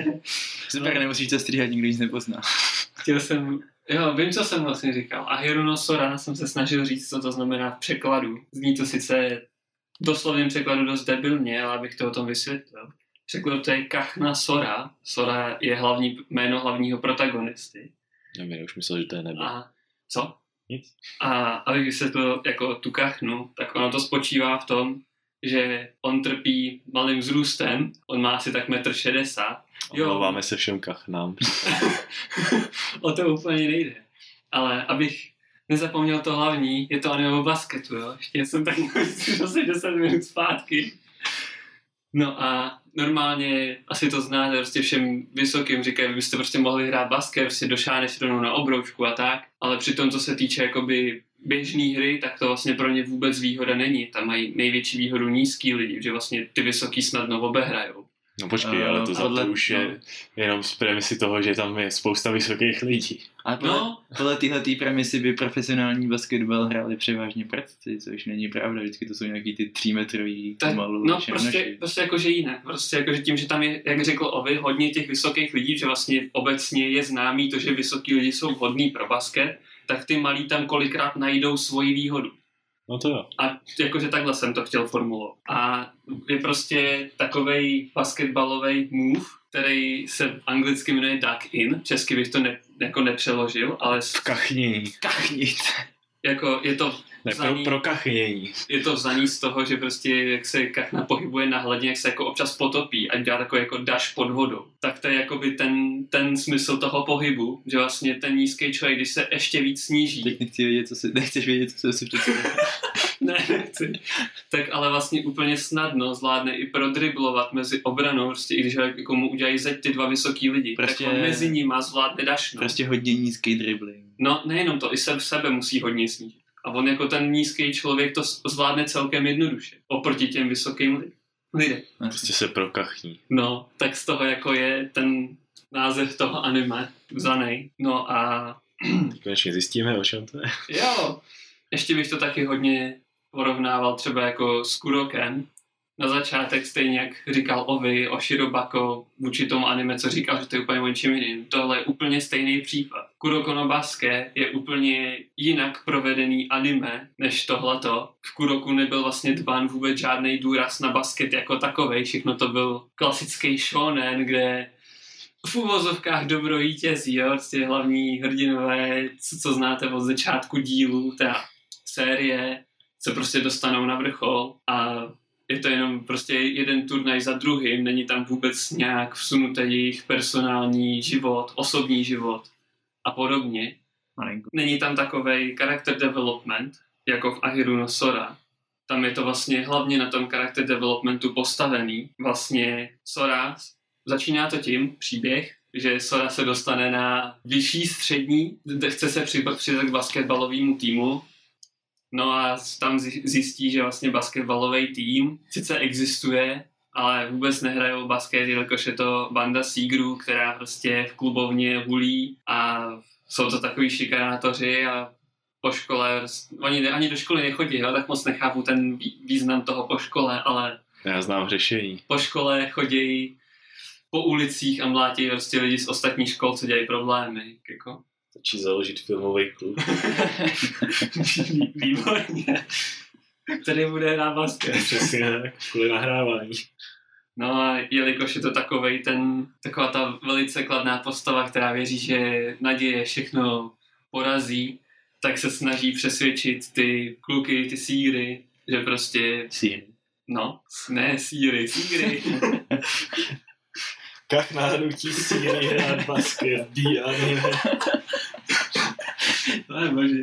Super, nemusíš to stříhat, nikdo nic nepozná. chtěl jsem, jo, vím, co jsem vlastně říkal. Ahirunosora jsem se snažil říct, co to znamená v překladu. Zní to sice v doslovném překladu dost debilně, ale abych to o tom vysvětlil. Překlad to je Kachna Sora. Sora je hlavní, jméno hlavního protagonisty. Já mi už myslel, že to je nebe. A co? Nic. A abych vysvětlil jako tu kachnu, tak ono to spočívá v tom, že on trpí malým vzrůstem, on má asi tak metr šedesát. Omlouváme se všem kachnám. o to úplně nejde. Ale abych nezapomněl to hlavní, je to anime o basketu, jo. Ještě jsem tak asi 10 minut zpátky. No a normálně asi to znáte, prostě všem vysokým říkají, vy byste prostě mohli hrát basket, prostě došáneš rovnou na obroučku a tak, ale přitom, co se týče jakoby běžné hry, tak to vlastně pro ně vůbec výhoda není. Tam mají největší výhodu nízký lidi, že vlastně ty vysoký snadno obehrajou. No počkej, Eh, ale to za podle- to už je no. jenom z premisy toho, že tam je spousta vysokých lidí. A podle, No. podle téhle premisy by profesionální basketbal hráli převážně pracci, což není pravda, vždycky to jsou nějaký ty třímetrový pomalu no černoši. prostě, prostě jakože jinak. Prostě jakože tím, že tam je, jak řekl Ovi, hodně těch vysokých lidí, že vlastně obecně je známý to, že vysoký lidi jsou vhodní pro basket, tak ty malí tam kolikrát najdou svoji výhodu. No to jo. A jakože takhle jsem to chtěl formulovat. A je prostě takovej basketbalový move, který se anglicky jmenuje duck in, česky bych to ne, jako nepřeložil, ale kachnění. Kachnit. jako je to Ne, pro, vzaný- pro kachnění. je to vzaný z toho, že prostě jak se kachna pohybuje na hladině, jak se jako občas potopí a dělá takový jako daš pod vodou. Tak to je jakoby ten, ten smysl toho pohybu, že vlastně ten nízký člověk, když se ještě víc sníží, Teď nechci vědět, co si, nechceš vědět, co si představit. ne, nechci, tak ale vlastně úplně snadno zvládne i prodriblovat mezi obranou, prostě i když jako mu udělají zeď ty dva vysoký lidi, Prostě- tak on mezi nima zvládne dašnout. Prostě hodně nízký dribbling. No nejenom to, i se v sebe musí hodně snížit. A on jako ten nízký člověk to zvládne celkem jednoduše. Oproti těm vysokým li- lidem. Prostě se prokachní. No, tak z toho jako je ten název toho anime vzanej. No a Konečně zjistíme, o čem to je. jo, ještě bych to taky hodně porovnával třeba jako s Kuroken. Na začátek stejně jak říkal Ovi o Shirobako vůči tomu anime, co říkal, že to je úplně o jiným. Tohle je úplně stejný případ. Kuroko no Basket je úplně jinak provedený anime než tohleto. V Kuroku nebyl vlastně dban vůbec žádný důraz na basket jako takovej. Všechno to byl klasický shonen, kde v úvozovkách dobro vítězí, jo? Prostě hlavní hrdinové, co, co znáte od začátku dílu, ta série, se prostě dostanou na vrchol a je to jenom prostě jeden turnaj za druhým, není tam vůbec nějak vsunutý jejich personální život, osobní život a podobně. Není tam takovej character development, jako v Ahiru no Sora. Tam je to vlastně hlavně na tom character developmentu postavený. Vlastně Sora, začíná to tím, příběh, že Sora se dostane na vyšší střední, kde chce se při- přidat k basketbalovému týmu, No a tam zjistí, že vlastně basketbalový tým sice existuje, ale vůbec nehrajou basket, jelikož je to banda sígrů, která prostě v klubovně hulí a jsou to takový šikanátoři a po škole, oni ne, ani do školy nechodí, jo, tak moc nechápu ten vý- význam toho po škole, ale Já znám řešení. po škole chodí po ulicích a mlátí prostě lidi z ostatních škol, co dělají problémy. Jako. Stačí založit filmový klub. Vý- Výborně. Který bude hrát basket. Přesně tak, kvůli nahrávání. No a jelikož je to takovej ten, taková ta velice kladná postava, která věří, že naděje všechno porazí, tak se snaží přesvědčit ty kluky, ty síry, že prostě, Síry. no, ne síry, síry. Kach nahrnutí síry hrát basket, bí. Je bože.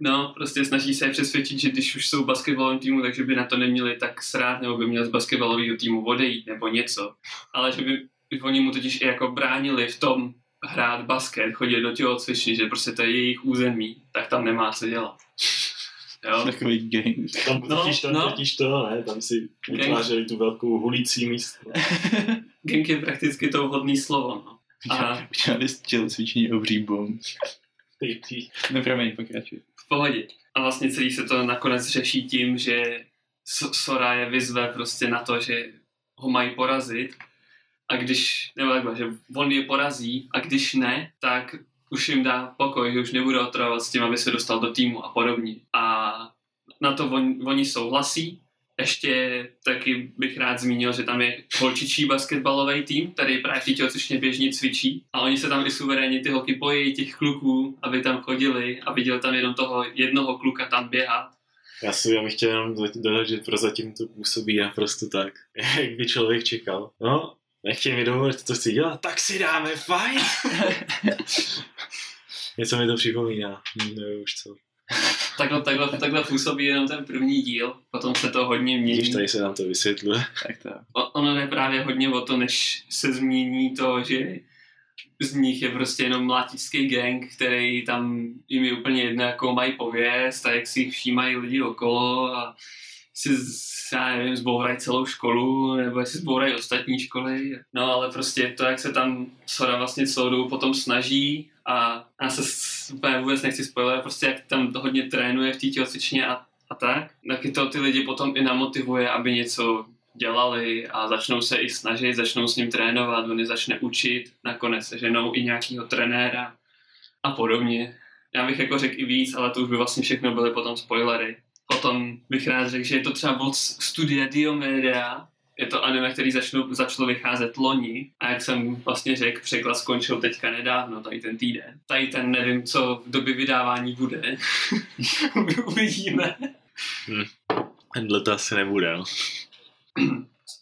No, prostě snaží se je přesvědčit, že když už jsou v basketbalovém týmu, takže by na to neměli tak srát, nebo by měl z basketbalového týmu odejít, nebo něco. Ale že by, by oni mu totiž i jako bránili v tom hrát basket, chodit do těho cvičny, že prostě to je jejich území, tak tam nemá co dělat. Jo? Takový gang. Tam No, totiž, tam no. totiž to, ne, tam si vytvářeli tu velkou hulící místo. Gang je prakticky to vhodné slovo, no. Aha. Udělali z tělocvičení obří bomb. Ty. No promiň, pokračuj. v pohodě. A vlastně celý se to nakonec řeší tím, že Sora je vyzve prostě na to, že ho mají porazit a když, nebo takhle, že on je porazí a když ne, tak už jim dá pokoj, že už nebude otravovat s tím, aby se dostal do týmu a podobně. A na to on, oni souhlasí. Ještě taky bych rád zmínil, že tam je holčičí basketbalový tým, který právě v té tělocvičně běžně cvičí. A oni se tam i suverénně ty holky bojí těch kluků, aby tam chodili a viděl tam jenom toho jednoho kluka tam běhat. Já si bych chtěl jenom dodat, že prozatím to působí naprosto tak, jak by člověk čekal. No, nechtěj mi dovolit, co chci dělat, tak si dáme fajn. Něco mi to připomíná, nevím už co. Takhle, takhle, takhle působí jenom ten první díl, potom se to hodně mění. Když tady se nám to vysvětluje. Tak to. O- ono jde právě hodně o to, než se změní to, že z nich je prostě jenom mlátičský gang, který tam jim je úplně jedno, jakou mají pověst a jak si všímají lidi okolo a si, z- já nevím, zbourají celou školu, nebo jestli zbourají ostatní školy. No ale prostě to, jak se tam Sora vlastně celou dobu potom snaží a já se úplně vůbec nechci spoiler, prostě jak tam hodně trénuje v té tělocvičně a, a tak, taky to ty lidi potom i namotivuje, aby něco dělali a začnou se i snažit, začnou s ním trénovat, on je začne učit, nakonec se ženou i nějakého trenéra a podobně. Já bych jako řekl i víc, ale to už by vlastně všechno byly potom spoilery. Potom bych rád řekl, že je to třeba od studia Diomedia, je to anime, který začnou, začalo vycházet loni a jak jsem vlastně řekl, překlad skončil teďka nedávno, tady ten týden. Tady ten nevím, co v době vydávání bude. Uvidíme. Tenhle to asi nebude, no.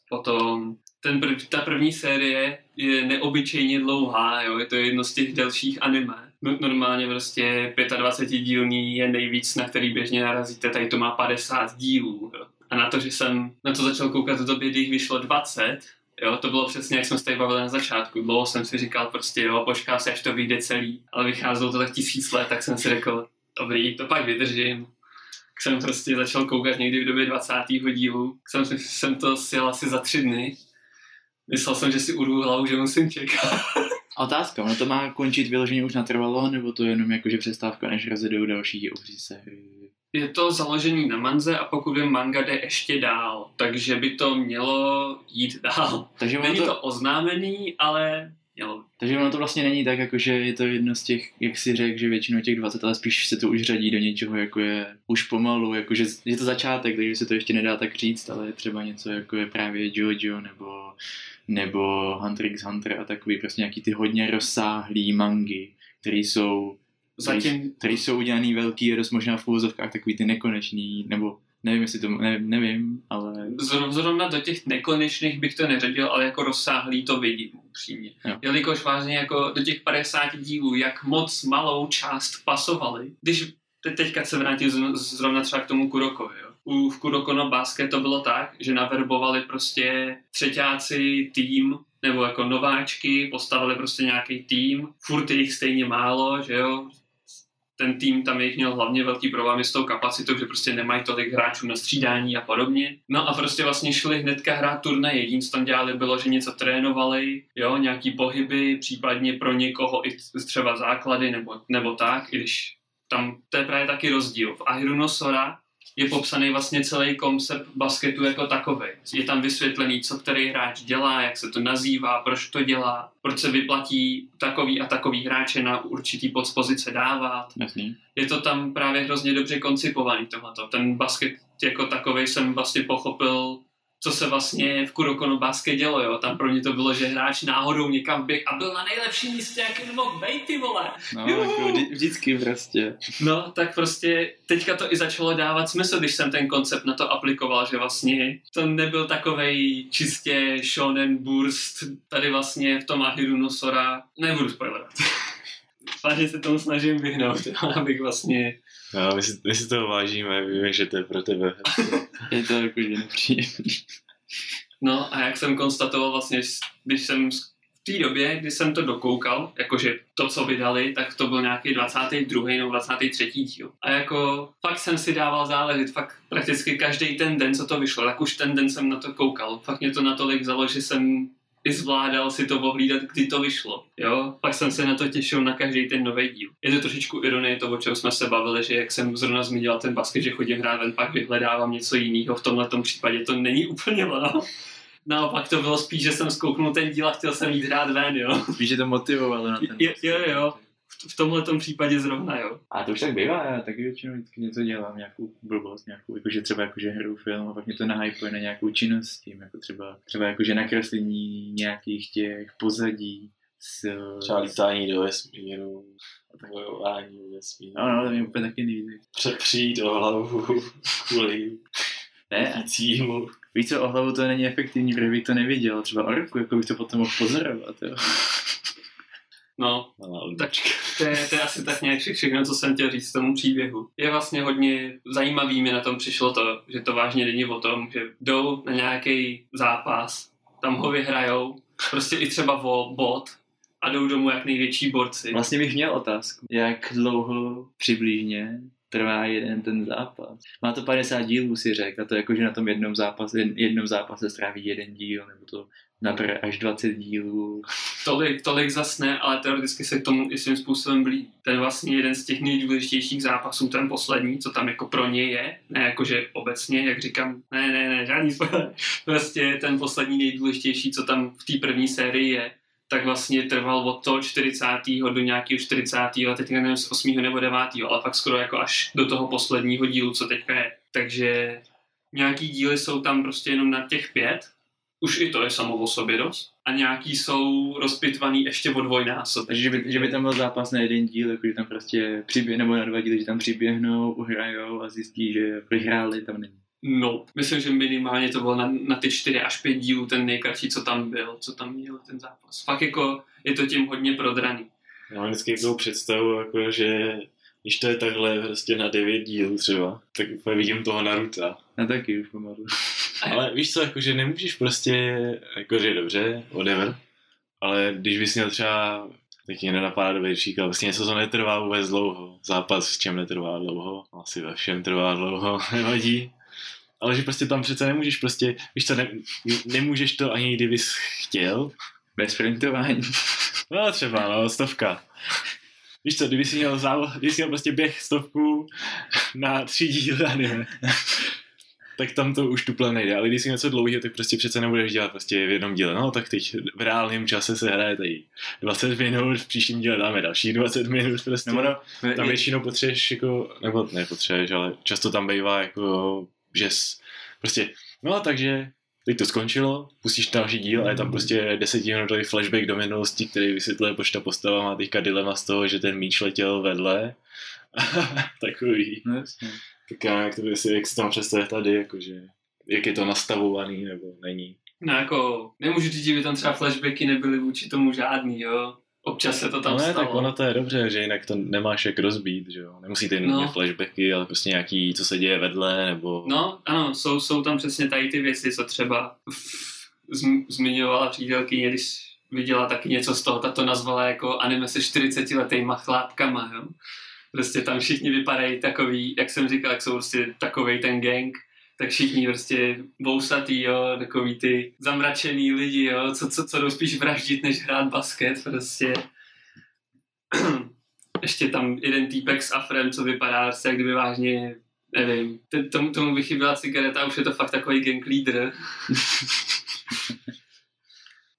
Potom ten prv, ta první série je neobyčejně dlouhá, jo? je to jedno z těch delších anime. No, normálně prostě 25 dílní je nejvíc, na který běžně narazíte, tady to má 50 dílů. Jo? A na to, že jsem na to začal koukat v době, kdy jich vyšlo 20, jo, to bylo přesně, jak jsme se tady bavili na začátku. Dlouho jsem si říkal prostě, jo, počkám se, až to vyjde celý. Ale vycházelo to tak tisíc let, tak jsem si řekl, dobrý, to pak vydržím. Tak jsem prostě začal koukat někdy v době 20. dílu. Jsem, jsem to sjel asi za tři dny. Myslel jsem, že si urvu hlavu, že musím čekat. Otázka, ono to má končit vyloženě už natrvalo, nebo to je jenom jakože přestávka, než rozjedou další obří série? Je to založený na manze a pokud vím, manga jde ještě dál, takže by to mělo jít dál. Takže Není to, to oznámený, ale mělo takže ono to vlastně není tak, jakože je to jedno z těch, jak si řekl, že většinou těch 20, ale spíš se to už řadí do něčeho, jako je už pomalu, jakože je to začátek, takže se to ještě nedá tak říct, ale je třeba něco, jako je právě Jojo, nebo, nebo Hunter x Hunter a takový prostě nějaký ty hodně rozsáhlý mangy, které jsou Zatím který jsou udělaný velký a dost možná v úvozovkách takový ty nekonečný, nebo nevím, jestli to, ne, nevím, ale Zro- Zrovna do těch nekonečných bych to neřadil, ale jako rozsáhlý to vidím upřímně. Jo. Jelikož vážně jako do těch 50 dílů, jak moc malou část pasovali. Když te- teďka se vrátím zrovna třeba k tomu Kurokovi, jo. U, v Kuroko no Basket to bylo tak, že naverbovali prostě třetíáci tým, nebo jako nováčky, postavili prostě nějaký tým, furt je jich stejně málo, že jo, ten tým tam jich měl hlavně velký problémy s tou kapacitou, že prostě nemají tolik hráčů na střídání a podobně. No a prostě vlastně šli hnedka hrát turnaj. Jediné, co tam dělali, bylo, že něco trénovali, jo, nějaký pohyby, případně pro někoho i třeba základy nebo, nebo tak, i když tam to je právě taky rozdíl. V Ahiru Sora je popsaný vlastně celý koncept basketu jako takový. Je tam vysvětlený, co který hráč dělá, jak se to nazývá, proč to dělá, proč se vyplatí takový a takový hráče na určitý podspozice dávat. Jasný. Je to tam právě hrozně dobře koncipovaný tohleto. Ten basket jako takový jsem vlastně pochopil co se vlastně v Kurokonu Basket dělo, jo. Tam pro ně to bylo, že hráč náhodou někam běh a byl na nejlepším místě, jak mohl být, ty vole. No, jako vždy, vždycky prostě. No, tak prostě teďka to i začalo dávat smysl, když jsem ten koncept na to aplikoval, že vlastně to nebyl takovej čistě shonen burst, tady vlastně v tom Ahiru Nosora, nebudu spoilerovat. Vážně se tomu snažím vyhnout, abych vlastně No, my si, my si toho vážíme, víme, že to je pro tebe. je to jakože nepříjemný. No a jak jsem konstatoval vlastně, když jsem v té době, kdy jsem to dokoukal, jakože to, co vydali, tak to byl nějaký 22. nebo 23. díl. A jako fakt jsem si dával záležit, fakt prakticky každý ten den, co to vyšlo, tak už ten den jsem na to koukal. Fakt mě to natolik zalo, že jsem i zvládal si to ohlídat, kdy to vyšlo. Jo? Pak jsem se na to těšil na každý ten nový díl. Je to trošičku ironie to, o čem jsme se bavili, že jak jsem zrovna zmínil ten basket, že chodím hrát ven, pak vyhledávám něco jiného. V tomhle případě to není úplně ono. Naopak to bylo spíš, že jsem zkouknul ten díl a chtěl jsem jít hrát ven, jo. Spíš, že to motivovalo na ten Jo, jo, jo v tomhle případě zrovna, jo. A to už tak bývá, já taky většinou vždycky něco dělám, nějakou blbost, nějakou, jakože třeba jakože hru film a pak mě to nahypuje na nějakou činnost tím, jako třeba, třeba jakože nakreslení nějakých těch pozadí, s... Třeba lítání do vesmíru a bojování do vesmíru. No, no, to mě úplně taky nejvíc. Přepřít o hlavu kvůli ne, címu. Víš co, o hlavu to není efektivní, protože bych to neviděl. Třeba o ruku, jako bych to potom mohl pozorovat, jo. No, tak to je, to je asi tak nějak všechno, co jsem chtěl říct tomu příběhu. Je vlastně hodně zajímavý, mi na tom přišlo to, že to vážně není o tom, že jdou na nějaký zápas, tam ho vyhrajou, prostě i třeba o bod a jdou domů jak největší borci. Vlastně bych měl otázku, jak dlouho přibližně trvá jeden ten zápas. Má to 50 dílů, si řekl, a to jako, že na tom jednom zápase, jednom zápase stráví jeden díl, nebo to nabere až 20 dílů. Tolik, tolik zas ne, ale teoreticky se k tomu i svým způsobem blí. Ten vlastně jeden z těch nejdůležitějších zápasů, ten poslední, co tam jako pro ně je, ne jakože obecně, jak říkám, ne, ne, ne, žádný spoiler. Prostě ten poslední nejdůležitější, co tam v té první sérii je, tak vlastně trval od toho 40. do nějakého 40. a teď nevím z 8. nebo 9. ale fakt skoro jako až do toho posledního dílu, co teďka je. Takže nějaký díly jsou tam prostě jenom na těch pět už i to je samo o sobě dost. A nějaký jsou rozpitvaný ještě o dvojnásob. Takže že by, že by tam byl zápas na jeden díl, jako že tam prostě přiběh, nebo na dva díly, že tam přiběhnou, uhrajou a zjistí, že vyhráli, tam není. No, myslím, že minimálně to bylo na, na ty čtyři až pět dílů ten nejkratší, co tam byl, co tam měl ten zápas. Fakt jako je to tím hodně prodraný. Já mám vždycky takovou představu, jako, že když to je takhle prostě na devět dílů třeba, tak úplně vidím toho Naruta. Já taky už pomalu. Ale víš co, jakože nemůžeš prostě, jakože dobře, whatever, ale když bys měl třeba, tak mě nenapadá dobrý příklad, vlastně něco, co netrvá vůbec dlouho, zápas s čem netrvá dlouho, asi ve všem trvá dlouho, nevadí, ale že prostě tam přece nemůžeš prostě, víš co, ne, nemůžeš to ani kdybys chtěl. Bez sprintování. No třeba, no, stovka. Víš co, kdyby jsi měl, závod, kdyby jsi měl prostě běh stovku na tři díly anime, tak tam to už tuple nejde. Ale když si něco dlouhého, tak prostě přece nebudeš dělat prostě v jednom díle. No, tak teď v reálném čase se hraje tady 20 minut, v příštím díle dáme další 20 minut prostě. No, no, tam většinou potřebuješ jako, nebo nepotřebuješ, ale často tam bývá jako, že prostě, no takže teď to skončilo, pustíš další díl a je tam prostě desetiminutový flashback do minulosti, který vysvětluje, proč ta postava má teďka dilema z toho, že ten míč letěl vedle. Takový. No, jasně. Tak jak to si, jak si tam představit tady, jakože, jak je to nastavovaný, nebo není. No jako, nemůžu říct, že by tam třeba flashbacky nebyly vůči tomu žádný, jo. Občas se to tam no ne, stalo. tak ono to je dobře, že jinak to nemáš jak rozbít, že jo. Nemusíte jen No. flashbacky, ale prostě nějaký, co se děje vedle, nebo... No, ano, jsou, jsou tam přesně tady ty věci, co třeba zm- zmiňovala přítelkyně, když viděla taky něco z toho, ta to nazvala jako anime se 40 letýma chlápkama, jo. Prostě tam všichni vypadají takový, jak jsem říkal, jak jsou prostě takovej ten gang, tak všichni prostě bousatý, jo, takový ty zamračený lidi, jo, co, co, co jdou spíš vraždit, než hrát basket, prostě. Ještě tam jeden týpek s afrem, co vypadá prostě, jak kdyby vážně, nevím, tomu, tomu by chyběla cigareta, už je to fakt takový gang leader.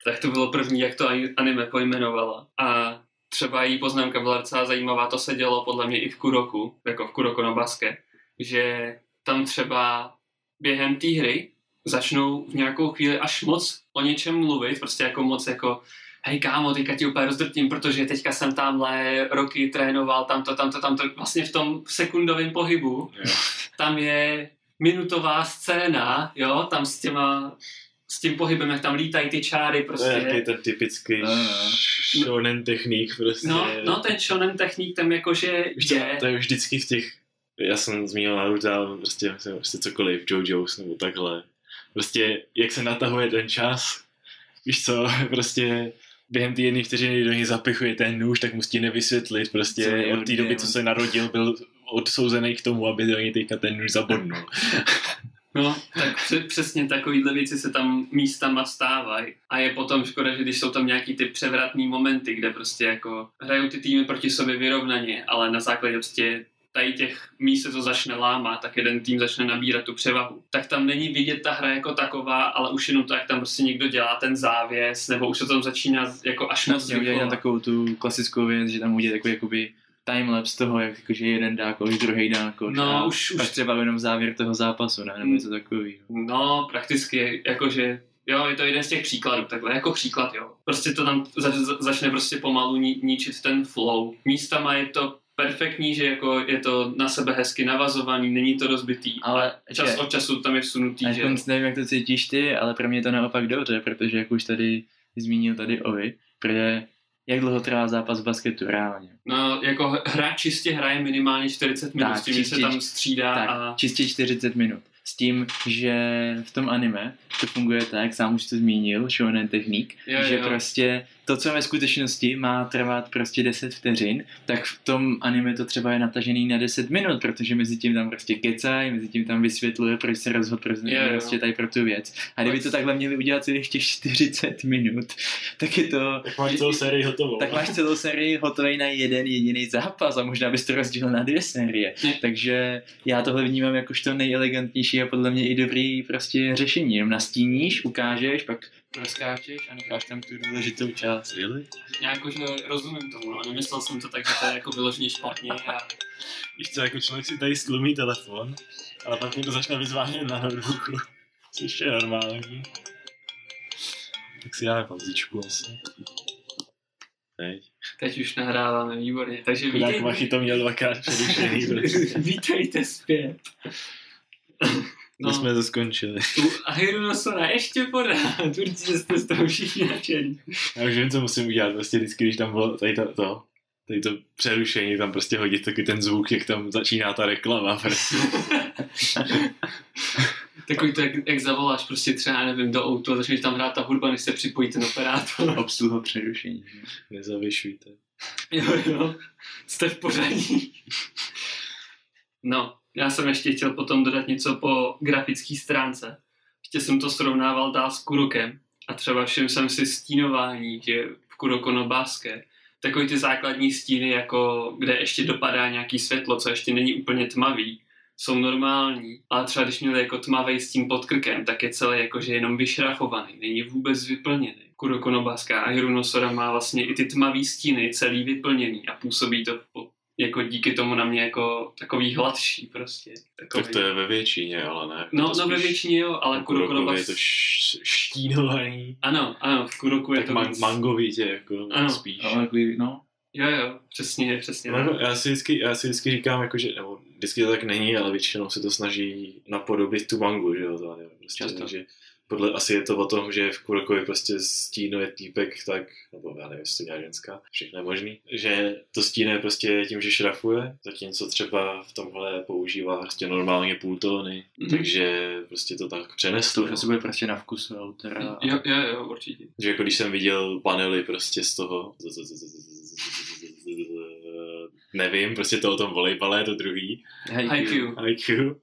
tak to bylo první, jak to ani- anime pojmenovala. A třeba její poznámka byla docela zajímavá, to se dělo podle mě i v Kuroku, jako v Kuroko no Basket, že tam třeba během té hry začnou v nějakou chvíli až moc o něčem mluvit, prostě jako moc jako hej kámo, teďka ti úplně rozdrtím, protože teďka jsem tamhle roky trénoval, tamto, tamto, tamto, vlastně v tom sekundovém pohybu, Jo. tam je minutová scéna, jo, tam s těma, s tím pohybem, jak tam lítají ty čáry, To je prostě. jaký ten typický No, no. shonen technik prostě. No, no, ten shonen technik tam jakože je, to je vždycky v těch, já jsem zmínil Naruto, ale prostě, myslím, prostě cokoliv, JoJo's nebo takhle. Prostě, jak se natahuje ten čas, víš co, prostě během té jedné vteřiny do něj zapichuje ten nůž, tak musí nevysvětlit, Co prostě je od té doby, co se narodil, byl odsouzený k tomu, aby do něj teďka ten nůž zabodnul. No, tak pře- přesně takovýhle věci se tam místama stávají. A je potom škoda, že když jsou tam nějaký ty převratný momenty, kde prostě jako hrajou ty týmy proti sobě vyrovnaně, ale na základě prostě tady těch míst se to začne lámat, tak jeden tým začne nabírat tu převahu. Tak tam není vidět ta hra jako taková, ale už jenom to, jak tam prostě někdo dělá ten závěs, nebo už se tam začíná jako až moc udělají tam vychovat. takovou tu klasickou věc, že tam udělají takový jakoby timelapse toho, jak jakože jeden dá koš, druhý dá koš. No, a už- už- třeba jenom závěr toho zápasu, ne? Nebo Mm. něco takového. No, prakticky, jakože, jo, je to jeden z těch příkladů, takhle, jako příklad, jo. Prostě to tam za, za, začne prostě pomalu ni, ničit ten flow. Místama je to perfektní, že jako je to na sebe hezky navazovaný, není to rozbitý. Ale Čas že- od času tam je vsunutý, A že... nevím, jak to cítíš ty, ale pro mě je to naopak dobře, protože jak už tady zmínil tady Ovi, protože jak dlouho trvá zápas v basketu reálně? No, jako hra čistě hraje minimálně 40 minut, Tak, s tím, že se čistě- tam střídá Tak, a... čistě 40 minut. S tím, že v tom anime to funguje tak, sám už to zmínil, shonen technik, Jo, že jo. prostě to, co ve skutečnosti má trvat prostě 10 vteřin, tak v tom anime to třeba je natažený na 10 minut, protože mezi tím tam prostě kecají, mezi tím tam vysvětluje, proč se rozhodl pro, jo. prostě tady pro tu věc. A kdyby to takhle měli udělat celých těch 40 minut, tak je to Tak máš celou sérii hotovou. tak máš celou sérii hotový na jeden jediný zápas a možná bys to rozdělil na dvě série. Takže já tohle vnímám jakožto nejelegantnější a podle mě i dobrý prostě řešení. Jenom nastíníš, ukážeš, pak rozkáčeš a necháš tam tu důležitou část. Really? Já jakože rozumím tomu, no, nemyslel jsem to tak, že to je jako vyloženě špatně a Víš co, jako člověk si tady stlumí telefon, ale pak mu to začne vyzvánět na notebooku. Což je normální. Tak si dáme pauzičku asi. Teď. teď už nahráváme výborně, takže Chudák vítejte, Machy to měl dvakrát přerušený. vítejte zpět. No. Jsme to skončili. u Ahiru Sora ještě pořád, určitě jste z toho všichni nadšení. Já už vím, co musím udělat. Prostě vždycky, když tam bylo tady to, to tady to přerušení, tam prostě hodit taky ten zvuk, jak tam začíná ta reklama. Prostě. Takový to, jak, jak zavoláš prostě třeba, nevím, do auto, začneš tam hrát ta hudba, než se připojí ten operátor. Obsluha přerušení. že? Nezavyšujte. Jo, jo, jste v pořadí. No, já jsem ještě chtěl potom dodat něco po grafické stránce. Ještě jsem to srovnával dál s Kurokem a třeba všim jsem si stínování, že v Kuroko no Basket, takový ty základní stíny, jako kde ještě dopadá nějaký světlo, co ještě není úplně tmavý, jsou normální, ale třeba když měli jako tmavý stín pod krkem, tak je celý jakože jenom vyšrafovaný, není vůbec vyplněný. Kuroko no Basket a Hiruno Sora má vlastně i ty tmavý stíny celý vyplněný a působí to jako díky tomu na mě jako takový hladší prostě. Takový. Tak to je ve většině, ale ne. No, no ve většině jo, ale u Kuroko no Kurokovi je to š- štínovaný. Ano, ano, v Kuroku je Tak to man- víc... mangovitě jako Ano. spíš. Takový, no, Jo, jo, přesně, přesně. No, no, já, si vždycky, já si vždycky říkám, jako, že, nebo vždycky to tak není, ale většinou se to snaží napodobit tu mangu, že jo, to, nevím, prostě, Často. takže podle, asi je to o tom, že v Kurokovi prostě stínuje týpek, tak, nebo já nevím, jestli to dělá ženská, všechno je možný, že to stínuje prostě tím, že šrafuje, zatímco třeba v tomhle používá prostě normálně půltóny, Mhm. takže prostě to tak to přeneslo. už asi bude prostě na vkusu autora. Jo, jo, jo, určitě. Že jako když jsem viděl panely prostě z toho nevím, prostě to o tom volejbale, to druhý, Haikyuu. IQ,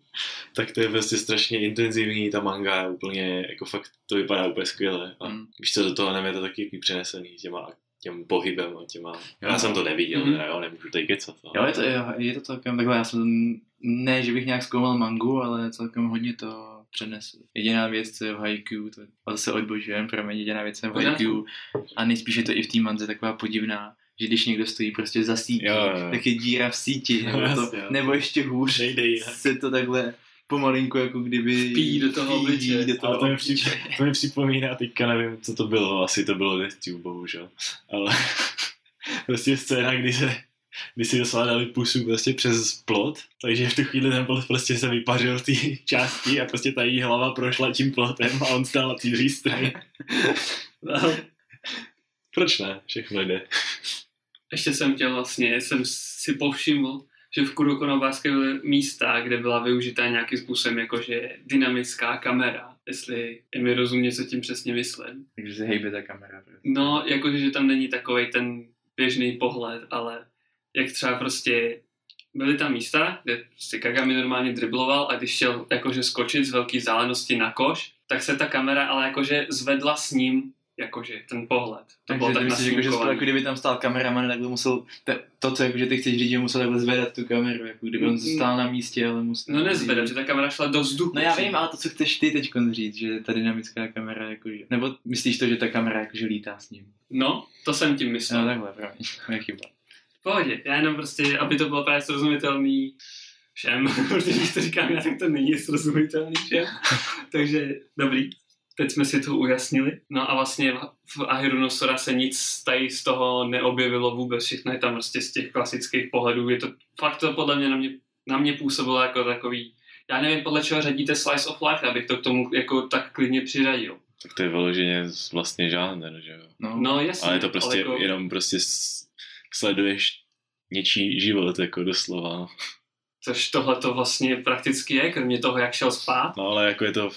tak to je prostě strašně intenzivní, ta manga je úplně, jako fakt to vypadá úplně skvěle. A Mm. víš co, do toho anime je to taky přenesený těma, těm pohybem a těma, já jsem to neviděl, Mhm. teda, jo, nemůžu tady kecat. ale- Jo, je to, jo, je to celkem takhle, já jsem, ne, že bych nějak zkoumal mangu, ale celkem hodně to přenesl. Jediná věc, co je v Haikyuu, to a zase odbožujem, pro mě jediná věc, co je v. Haikyuu, a nejspíš je to i v té manze taková podivná, že když někdo stojí prostě za sítí, Jo, jo, tak je díra v síti, nebo, to, nebo ještě hůř, Nejde jinak. se to takhle pomalinku jako kdyby Pí do toho do toho Ale to mi, obličeje. při, to mi připomíná, teďka nevím, co to bylo, asi to bylo DeathTube, bohužel. Ale prostě scéna, kdy se kdy si doslova dali pusu prostě přes plot, takže v tu chvíli ten plot prostě se vypařil v té části a prostě ta její hlava prošla tím plotem a on stál na té druhé straně. No, Proč ne? Všechno jde. Ještě jsem chtěl vlastně, jsem si povšiml, že v Kurokonobaské byly místa, kde byla využitá nějakým způsobem jakože dynamická kamera, jestli je mi rozumě, co tím přesně myslím. Takže se hejbe ta kamera. prostě. No, jakože, že tam není takový ten běžný pohled, ale jak třeba prostě byly tam místa, kde prostě Kagami normálně dribloval a když chtěl jakože skočit z velké zálenosti na koš, tak se ta kamera ale jakože zvedla s ním jakože ten pohled. To Takže bylo tak myslíš, jako, že to, jako kdyby tam stál kameraman, takhle musel, te, to, co jako, že ty chceš říct, že musel takhle zvedat tu kameru, jako kdyby on stál na místě, ale musel... No nezvedem, že ta kamera šla do vzduchu. No já vím, ale to, co chceš ty teď říct, že ta dynamická kamera, jakože, nebo myslíš to, že ta kamera jakože lítá s ním? No, to jsem tím myslel. No takhle, promiň, to je chyba. V pohodě, já jenom prostě, aby to bylo právě srozumitelný všem, protože když to říkám já, tak to není srozumitelný všem. Takže dobrý, teď jsme si to ujasnili. No a vlastně v- Ahirunosora se nic tady z toho neobjevilo vůbec, všechno je tam prostě z těch klasických pohledů. Je to fakt to podle mě na mě, na mě působilo jako takový, já nevím, podle čeho řadíte Slice of Life, abych to k tomu jako tak klidně přiřadil. Tak to je vyloženě vlastně žánr, že jo. No, No jasně. Ale je to prostě jako, jenom prostě sleduješ něčí život, jako doslova. Což tohle to vlastně prakticky je, kromě toho, jak šel spát. No ale jako je to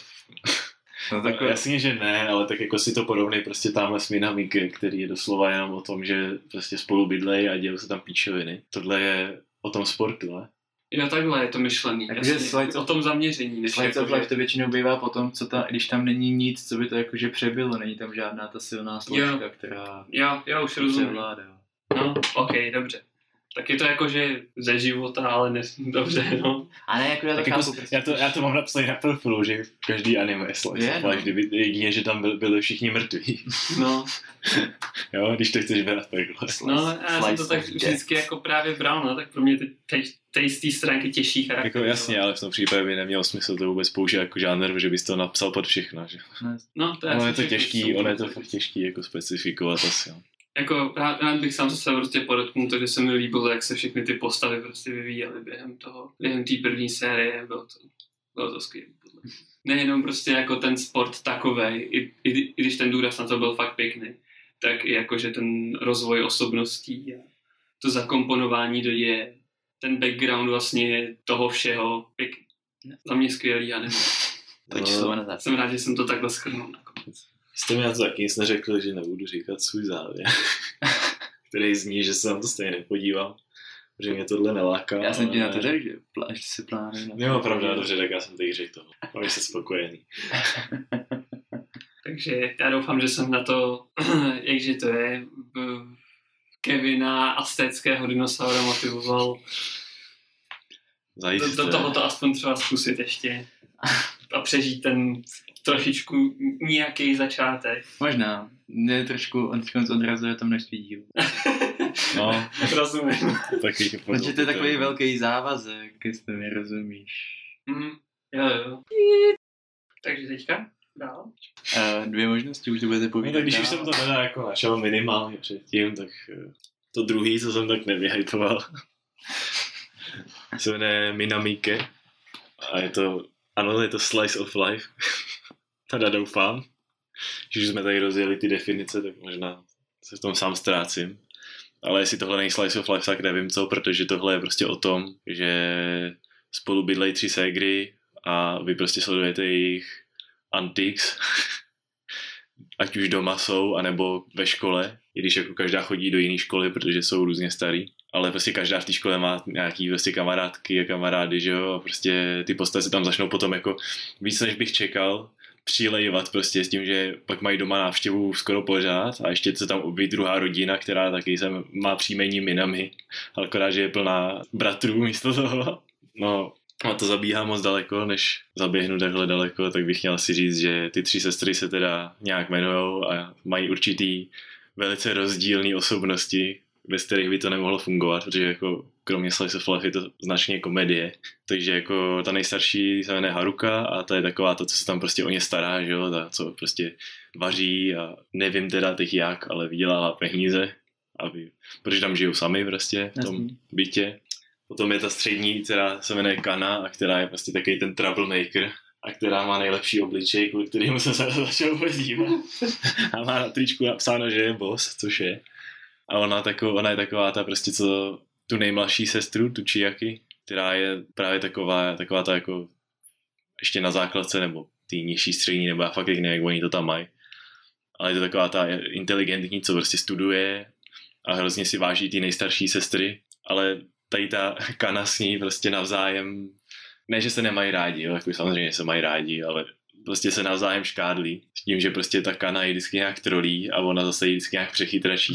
no Tak takhle, jasně, že ne, ale tak jako si to porovnej prostě tamhle s Minamikem, který je doslova jenom o tom, že prostě spolu bydlej a dějou se tam píčoviny. Tohle je o tom sportu, ne? Jo, takhle je to myšlený. Takže jasně. Slice o tom zaměření. Než Slice of Life to většinou bývá potom, co ta, když tam není nic, co by to jakože přebylo, není tam žádná ta silná složka, která Jo, jo, už to rozumím. převládá. No, ok, dobře. Tak je to jako, že ze života, ale ne, dobře, no. A ne, jako já to Tak jako, chápu. prostě. já, to, já to mám napsané na profilu, že každý anime je slice Je, of no. life, kdyby jedině, že tam byl, byli všichni mrtví. No, jo, když to chceš brát takhle. no já jsem to Slice tak vždycky jako právě bral, no, tak pro mě ty z té stránky těžší charakter. Jako jasně, ale v tom případě by nemělo smysl to vůbec použít jako žánr, že bys to napsal pod všechno, že? No, to je, Ono asi je to těžký, ono je to fakt těžký jako specifikovat asi. jo. Jako rád, rád bych sám zase prostě podotknul to, že se mi líbilo, jak se všechny ty postavy prostě vyvíjely během toho, během té první série, bylo to, bylo to skvělé. Nejenom prostě jako ten sport takovej, i, i, i když ten důraz na to byl fakt pěkný, tak i jako, že ten rozvoj osobností a to zakomponování do děje, ten background vlastně toho všeho pěkný. Za mě skvělý a nevím. Pojď No. Jsem rád, že jsem to takhle schrnul nakonec. Jste mi na to taky nic neřekli, že nebudu říkat svůj závěr, který zní, že se na to stejně nepodívám, že mě tohle neláká. Já jsem ti na to řekl, že, plá, že si to. Jo, pravda, dobře, tak já jsem teď řekl to. Mám se spokojený. Takže já doufám, že jsem na to, jakže to je, Kevina aztéckého dinosaura motivoval do, Zajisté. do tohoto aspoň třeba zkusit ještě a přežít ten trošičku nějaký začátek. Možná. Mě trošku on odrazuje to množství dílů. No, Rozumím. taky Protože to je takový velký závazek, jestli mi rozumíš. Mhm. Jo, jo. Takže teďka dál. Uh, dvě možnosti, už to budete No, povídat. tak když už jsem to teda jako našel minimálně předtím, tak eh, to druhý, co jsem tak nevyhypoval, se jmenuje Minamike a je to, ano, je to Slice of Life. Teda doufám, že jsme tady rozjeli ty definice, tak možná se v tom sám ztrácím. Ale jestli tohle není Slice of Life, tak nevím co, protože tohle je prostě o tom, že spolu bydlejí tři ségry a vy prostě sledujete jejich antics, ať už doma jsou, anebo ve škole, i když jako každá chodí do jiné školy, protože jsou různě starý. ale prostě každá v té škole má nějaký prostě kamarádky a kamarády, že jo, a prostě ty postavy se tam začnou potom jako víc, než bych čekal, přilejvat prostě s tím, že pak mají doma návštěvu skoro pořád a ještě se tam objeví druhá rodina, která taky sem má příjmení Minami, ale akorát, že je plná bratrů místo toho. No, a to zabíhá moc daleko, než zaběhnu takhle daleko, tak bych měl si říct, že ty tři sestry se teda nějak jmenujou a mají určitý velice rozdílné osobnosti, bez kterých by to nemohlo fungovat, protože jako kromě slice of life je to značně komedie. Takže jako ta nejstarší se jmenuje Haruka a ta je taková ta, co se tam prostě o ně stará, že jo, ta, co prostě vaří a nevím teda teď jak, ale vydělává peníze, aby, protože tam žijou sami prostě v tom Jasný. bytě. Potom je ta střední, která se jmenuje Kana a která je prostě takový ten troublemaker a která má nejlepší obličej, kvůli kterému jsem se začal vůbec dívat. A má na tričku napsáno, že je boss, což je. A ona, taková, ona je taková ta prostě, co tu nejmladší sestru, tu Chiaki, která je právě taková, taková ta jako ještě na základce, nebo ty nižší střední, nebo já fakt nevím, jak oni to tam mají. Ale je to taková ta inteligentní, co prostě studuje a hrozně si váží ty nejstarší sestry, ale tady ta Kana s ní prostě navzájem, ne, že se nemají rádi, jo, jako samozřejmě se mají rádi, ale prostě se navzájem škádlí. S tím, že prostě ta Kana ji vždycky nějak trolí a ona zase ji vždycky nějak přechytračí.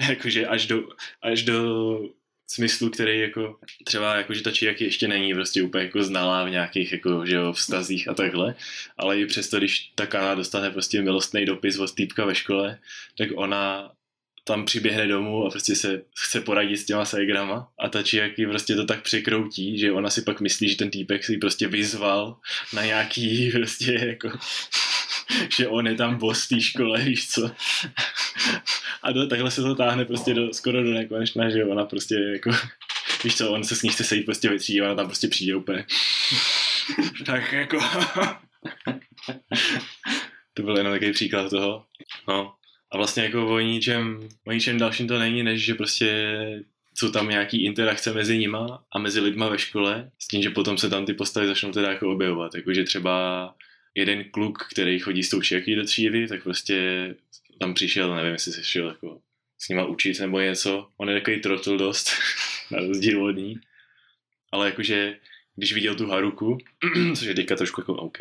jakože až do, až do smyslu, který jako třeba jako, že ta Chiaki ještě není prostě úplně jako znalá v nějakých jako, že jo, vztazích a takhle, ale i přesto, když ta Kana dostane prostě milostný dopis od týpka ve škole, tak ona tam přiběhne domů a prostě se chce poradit s těma ségrama a ta Chiaki prostě to tak překroutí, že ona si pak myslí, že ten týpek si prostě vyzval na nějaký prostě jako že on je tam boss té škole, víš co. A do, takhle se to táhne prostě do, skoro do nekonečna, že ona prostě jako, víš co, on se s ní chce sejít prostě ve třídě, ona tam prostě přijde úplně. tak jako... to byl jenom takový příklad toho. No. A vlastně jako o ničem, o ničem dalším to není, než že prostě jsou tam nějaký interakce mezi nima a mezi lidma ve škole, s tím, že potom se tam ty postavy začnou teda jako objevovat. Jakože třeba jeden kluk, který chodí s tou šiaky do třídy, tak prostě tam přišel, nevím, jestli se šel jako s nima učit nebo něco. On je takový trotl dost, na rozdíl od ní. Ale jakože, když viděl tu Haruku, což je teďka trošku jako OK,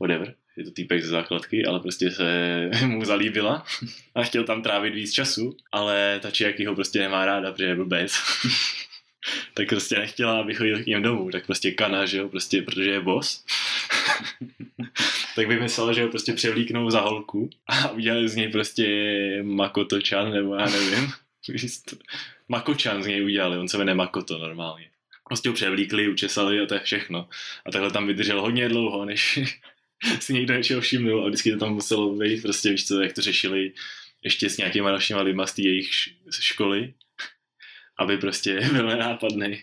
whatever, je to týpek ze základky, ale prostě se mu zalíbila a chtěl tam trávit víc času, ale ta Chiaki ho prostě nemá ráda, protože je blbec. tak prostě nechtěla, aby chodil k ním domů, tak prostě kana, že jo, prostě, protože je boss. Tak vymyslel, že ho prostě převlíknou za holku a udělali z něj prostě Makoto-chan, nebo já nevím. Makočan z něj udělali, on se jmenuje Makoto normálně. Prostě ho převlíkli, učesali a to je všechno. A takhle tam vydržel hodně dlouho, než si někdo něčeho všimnul a vždycky to tam muselo být, prostě víš co, jak to řešili ještě s nějakýma dalšíma lidma z té jejich školy, aby prostě byl nenápadný.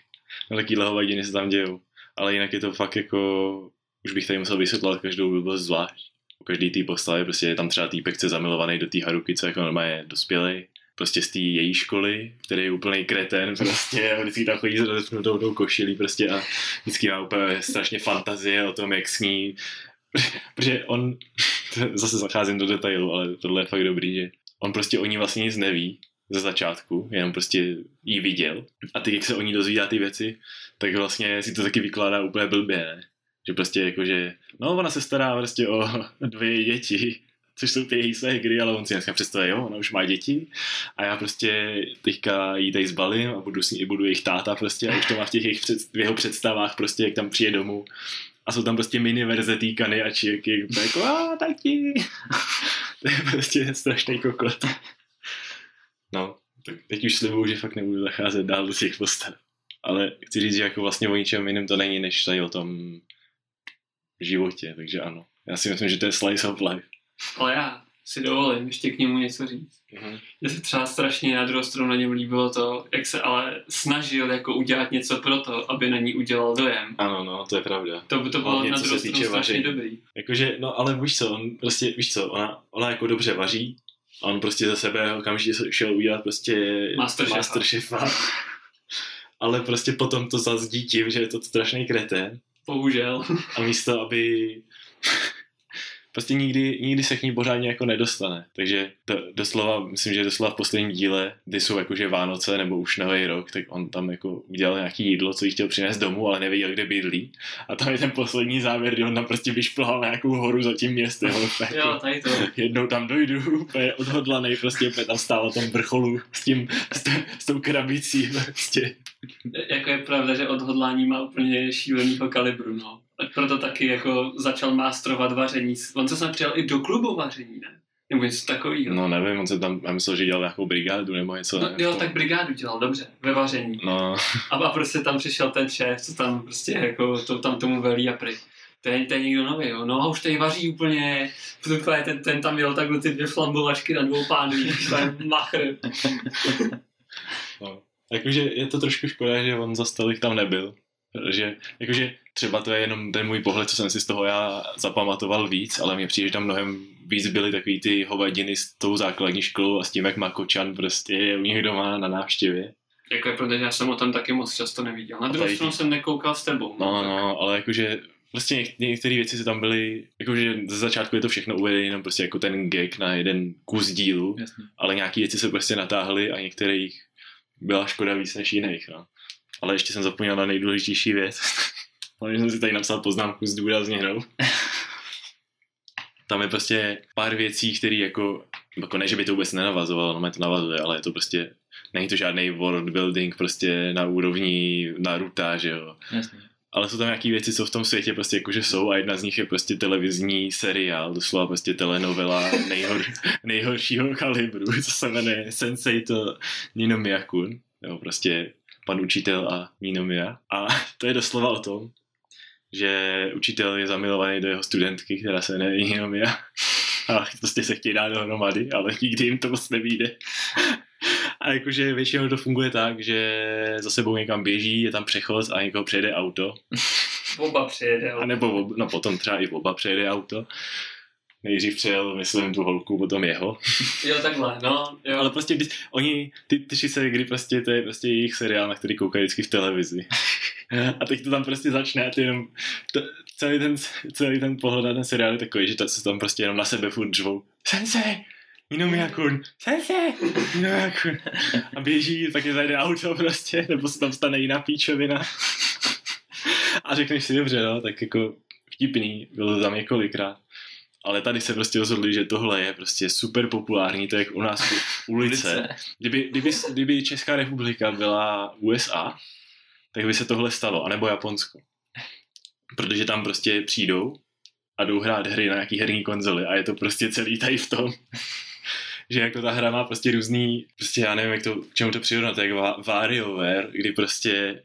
No takýhle hovadiny se tam dějou. Ale jinak je to fakt jako, už bych tady musel vysvětlovat každou blbost zvlášť. U každý té postavy prostě je tam třeba týpek, co zamilovaný do té Haruky, co jako normálně dospělej, prostě z té její školy, který je úplný kreten prostě a vždycky tam chodí s rozepnutou tou košilí prostě a vždycky má úplně strašně fantazie o tom, jak s protože on, zase zacházím do detailu, ale tohle je fakt dobrý, že on prostě o ní vlastně nic neví ze začátku, jenom prostě jí viděl a teď, jak se o ní dozvídá ty věci, tak vlastně si to taky vykládá úplně blbě, ne? Že prostě jakože, no ona se stará prostě o dvě děti, což jsou ty její hry, ale on si dneska představuje, jo, ona už má děti a já prostě teďka jí tady zbalím a budu s ní, budu jejich táta prostě a už to má v těch jejich před, v jeho představách prostě, jak tam přijde domů a jsou tam prostě mini verze týkany a čírky, jako a tati. to je prostě strašný kokot. No, tak teď už slibuju, že fakt nebudu zacházet dál do těch postav. Ale chci říct, že jako vlastně o ničem jiném to není, než tady o tom životě, takže ano. Já si myslím, že to je slice of life. Ale já si dovolím ještě k němu něco říct. Mhm. Mně se třeba strašně na druhou stranu na něm líbilo to, jak se ale snažil jako udělat něco pro to, aby na ní udělal dojem. Ano, no, to je pravda. To by to bylo Hlavně, na druhou stranu strašně dobrý. Jakože, no ale víš co, on prostě, víš co, ona, ona jako dobře vaří, a on prostě za sebe okamžitě šel udělat prostě Masterchefa. Masterchefa. ale prostě potom to zazdí tím, že je to strašný kretén Bohužel. a místo, aby prostě nikdy, nikdy se k ní pořádně jako nedostane. Takže to, doslova, myslím, že doslova v posledním díle, kdy jsou jakože Vánoce nebo už nový rok, tak on tam jako udělal nějaký jídlo, co jí chtěl přinést domů, ale nevěděl, kde bydlí. A tam je ten poslední závěr, kdy on tam prostě vyšplhal na nějakou horu za tím městem. Jo, Jako, tady to. jednou tam dojdu, úplně odhodlaný, prostě úplně tam stál na tom vrcholu s tím, s, t- s tou krabicí, prostě. Jako je pravda, že odhodlání má úplně šílenýho kalibru, no. Proto taky jako začal mástrovat vaření. On se sem přijel i do klubu vaření, ne? Nebo něco takového. No nevím, on se tam, já myslel, že dělal nějakou brigádu nebo něco. No, ne? jo, tak brigádu dělal, dobře, ve vaření. No, A, a prostě tam přišel ten šéf, co tam prostě jako to tam tomu velí a pry. To je, to je někdo nový, jo. No a už tady vaří úplně, protože ten, ten tam měl takhle ty dvě flambovačky na dvou pánvích, to je machr. no. Jakože je to trošku škoda, že on za stolik tam nebyl. Protože, jakože třeba to je jenom ten můj pohled, co jsem si z toho já zapamatoval víc, ale mně přijde, že tam mnohem víc byly takový ty hovadiny s tou základní školou a s tím, jak Makočan prostě je u nich doma na návštěvě. Jako je, protože já jsem ho tam taky moc často neviděl. Na druhou stranu jsem nekoukal s tebou. No, no, ale jakože prostě něk- některé věci se tam byly, jakože ze začátku je to všechno uvedené jenom prostě jako ten gag na jeden kus dílu, Jasně. ale nějaké věci se prostě natáhly a některých byla škoda víc než jiných, no. Ale ještě jsem zapomněl na nejdůležitější věc. Ale jsem si tady napsal poznámku zdůrazněnou. Tam je prostě pár věcí, které jako, jako ne, že by to vůbec nenavazovalo, no to navazuje, ale je to prostě, není to žádný world building prostě na úrovni Naruta, že jo Jasně. ale jsou tam nějaké věci, co v tom světě prostě jakože jsou a jedna z nich je prostě televizní seriál, doslova prostě telenovela nejhor, nejhoršího kalibru, co se jmenuje Sensei to Ninomiya-kun, jo, prostě pan učitel a Ninomiya. A to je doslova o tom, že učitel je zamilovaný do jeho studentky, která se jmenuje Ninomiya. A prostě se chtějí dát dohromady, ale nikdy jim to moc nevíde. A jakože většinou to funguje tak, že za sebou někam běží, je tam přechod a někoho přejede auto. Oba přijede. A nebo, no potom třeba i oba přejede auto. Nejdřív přijel, myslím, tu holku, potom jeho. Jo, takhle, no. Jo. Ale prostě, když, oni, ty, ty se, kdy prostě, to je prostě jejich seriál, na který koukají vždycky v televizi. A teď to tam prostě začne a ty jenom, to, celý, ten, celý ten pohled na ten seriál je takový, že to se tam prostě jenom na sebe furt dřvou. Sensei! Ninomiya-kun! Sensei! Ninomiya-kun! A běží, pak je zajde auto prostě, nebo se tam stane jiná píčovina. A řekneš si, dobře, no, tak jako vtipný, bylo to tam několikrát. Ale tady se prostě rozhodli, že tohle je prostě super populární, to je jak u nás u- ulice. Kdyby, kdyby, kdyby Česká republika byla USA, tak by se tohle stalo, anebo Japonsko. Protože tam prostě přijdou a jdou hrát hry na nějaký herní konzoli a je to prostě celý tady v tom, že jako ta hra má prostě různý, prostě já nevím, jak to, k čemu to přirovnat, jak va- WarioWare, kdy prostě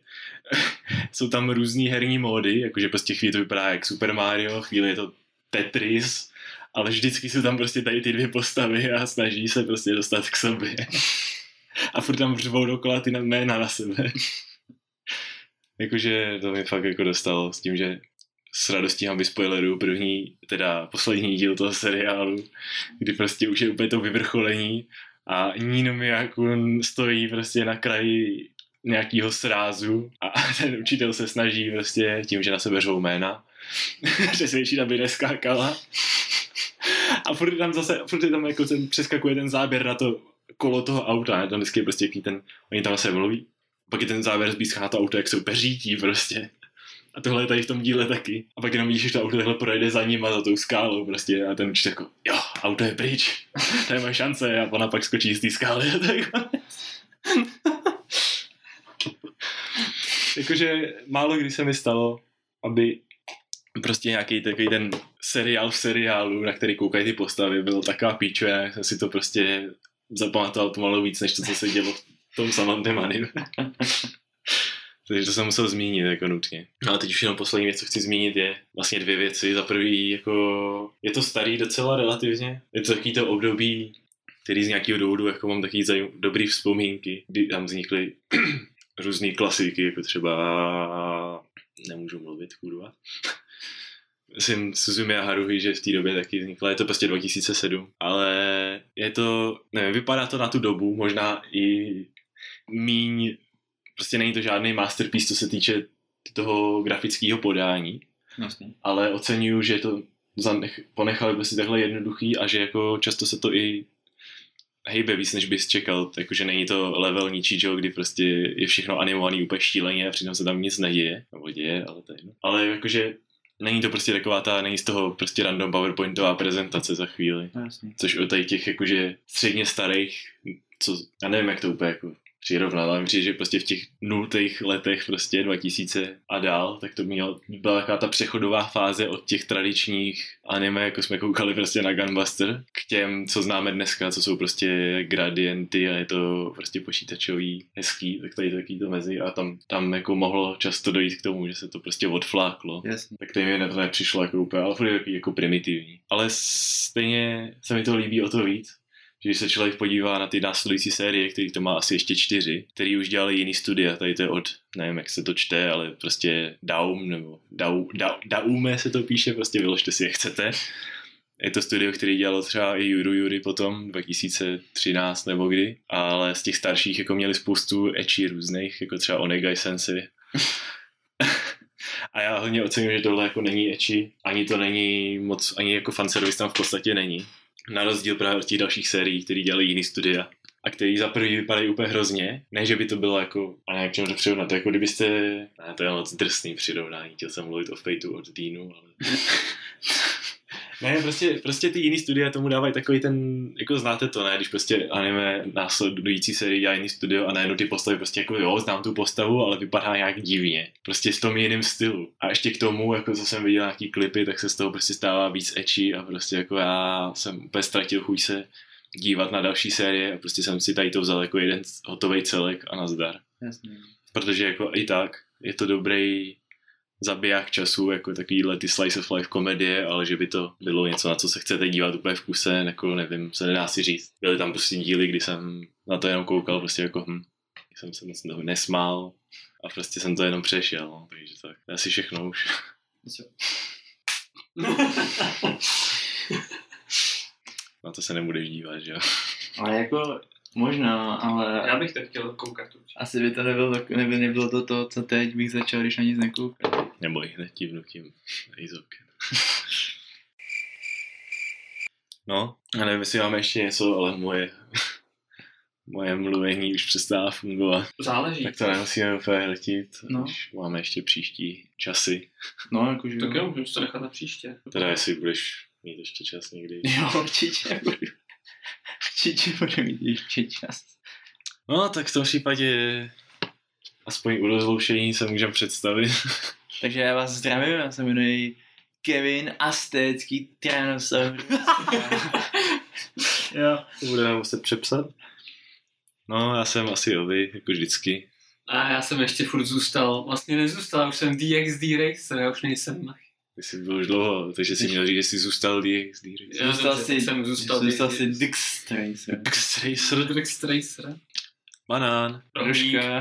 jsou tam různý herní módy, jakože prostě chvíli to vypadá jak Super Mario, chvíli je to Tetris, ale vždycky jsou tam prostě tady ty dvě postavy a snaží se prostě dostat k sobě. A furt tam řvou dokola ty jména na sebe. Jakože to mi fakt jako dostalo s tím, že s radostí mám vyspoileru první, teda poslední díl toho seriálu, kdy prostě už je úplně to vyvrcholení a Nino Miyakun stojí prostě na kraji nějakýho srázu a ten učitel se snaží prostě tím, že na sebe řvou jména, přesvědčit, aby neskákala. A furt tam zase, furt je tam jako ten, přeskakuje ten záběr na to kolo toho auta, ne? tam vždycky je prostě ten, oni tam zase mluví, pak je ten záběr zblízká na to auto, jak se úplně řítí prostě. A tohle je tady v tom díle taky. A pak jenom vidíš, že to auto takhle projede za ním a za tou skálou prostě a ten učitel jako, jo, auto je pryč, to je moje šance a ona pak skočí z té skály a tak. Jakože málo kdy se mi stalo, aby prostě nějaký takový ten seriál v seriálu, na který koukají ty postavy, byl taková píčovina, jak jsem si to prostě zapamatoval pomalu víc, než to, co se dělo v tom samotném anime. Takže to jsem musel zmínit jako nutně. No a teď už jenom poslední věc, co chci zmínit, je vlastně dvě věci. Za prvý, jako je to starý docela relativně. Je to takový to období, který z nějakého důvodu jako mám taky zajím, dobrý vzpomínky, kdy tam vznikly různé klasiky, jako třeba nemůžu mluvit, kurva. Myslím Suzumiya Haruhi, že v té době taky vznikla, je to prostě 2007, ale je to, nevím, vypadá to na tu dobu, možná i míň, prostě není to žádný masterpiece, co se týče toho grafického podání, Jasně. ale oceňuju, že to zanech, ponechali prostě takhle jednoduchý a že jako často se to i hejbe víc, než bys čekal, jakože není to level ničího, kdy prostě je všechno animovaný úplně šíleně a přitom se tam nic neděje, nebo děje, ale to je jedno. Ale jakože není to prostě taková ta, není z toho prostě random PowerPointová prezentace za chvíli. No, jasně. Což u tady těch jakože středně starých, co, já nevím, jak to úplně jako přirovnat, ale myslím, že prostě v těch nultých letech prostě 2000 a dál, tak to měl, byla taková ta přechodová fáze od těch tradičních anime, jako jsme koukali prostě na Gunbuster, k těm, co známe dneska, co jsou prostě gradienty a je to prostě počítačový, hezký, tak tady taky to mezi a tam, tam jako mohlo často dojít k tomu, že se to prostě odfláklo. Jasně. Tak to mi to nepřišlo jako úplně, ale furt je jako primitivní. Ale stejně se mi to líbí o to víc, že když se člověk podívá na ty následující série, který to má asi ještě čtyři, který už dělali jiný studia, tady to je od, nevím, jak se to čte, ale prostě Daum, nebo Dau, da, Daume se to píše, prostě vyložte si, jak chcete. Je to studio, který dělalo třeba i Juru Jury potom, 2013 nebo kdy, ale z těch starších jako měli spoustu ecchi různých, jako třeba Onegai Sensei. A já hodně ocením, že tohle jako není ecchi, ani to není moc, ani jako fanservice tam v podstatě není. Na rozdíl právě od těch dalších sérií, které dělají jiný studia a který za prvý vypadají úplně hrozně. Ne, že by to bylo jako, a ne, k čemu to přirovnat, to jako kdybyste, ne, to je moc drsný přirovnání, chtěl jsem mluvit o Fateu od Deanu, ale... ne, prostě, prostě ty jiný studia tomu dávají takový ten, jako znáte to, ne, když prostě anime následující sérii dělá jiný studio a najednou ty postavy prostě jako jo, znám tu postavu, ale vypadá nějak divně. Prostě v tom jiném stylu. A ještě k tomu, jako co jsem viděl nějaký klipy, tak se z toho prostě stává víc ecchi a prostě jako já jsem úplně ztratil chuť se dívat na další série a prostě jsem si tady to vzal jako jeden hotový celek a nazdar. Jasně. Protože jako i tak je to dobrý zabiják času, jako takovýhle ty slice of life komedie, ale že by to bylo něco, na co se chcete dívat úplně v kuse, jako nevím, se nedá si říct. Byly tam prostě díly, kdy jsem na to jenom koukal, prostě jako hm, jsem se moc toho nesmál a prostě jsem to jenom přešel, no, takže tak, to je asi všechno už. Na to se nebudeš dívat, že jo? Ale jako možná, ale Já bych to chtěl koukat určitě. asi by to nebylo, neby nebylo to to, co teď bych začal, když na nic nekoukal. Neboj, hned tím Azoken. No, a nevím, jestli máme ještě něco, ale moje, moje mluvení už přestává fungovat. Záleží. Tak to nemusíme úplně hletit, No. když máme ještě příští časy. No, jakože Tak jo, můžu to nechat na příště. Teda jestli budeš mít ještě čas někdy. Jo, určitě budu. Určitě budu mít ještě čas. No, tak v tom případě aspoň u rozloušení se můžeme představit. Takže já vás zdravím, já se jmenuji Kevin Astécký Tyrannosaurus. jo. To budeme muset přepsat. No, já jsem asi Ovi, jako vždycky. A já jsem ještě furt zůstal, vlastně nezůstal, už jsem DXD Racer, já už nejsem Mach. Ty jsi byl už dlouho, takže jsi měl říct, že jsi zůstal DXD. Já Zůstal jsem- si, jsem zůstal zůstal DXD. si Dix Tracer. X-Racer. DXD Racer. Banán. Rohlík. Troška.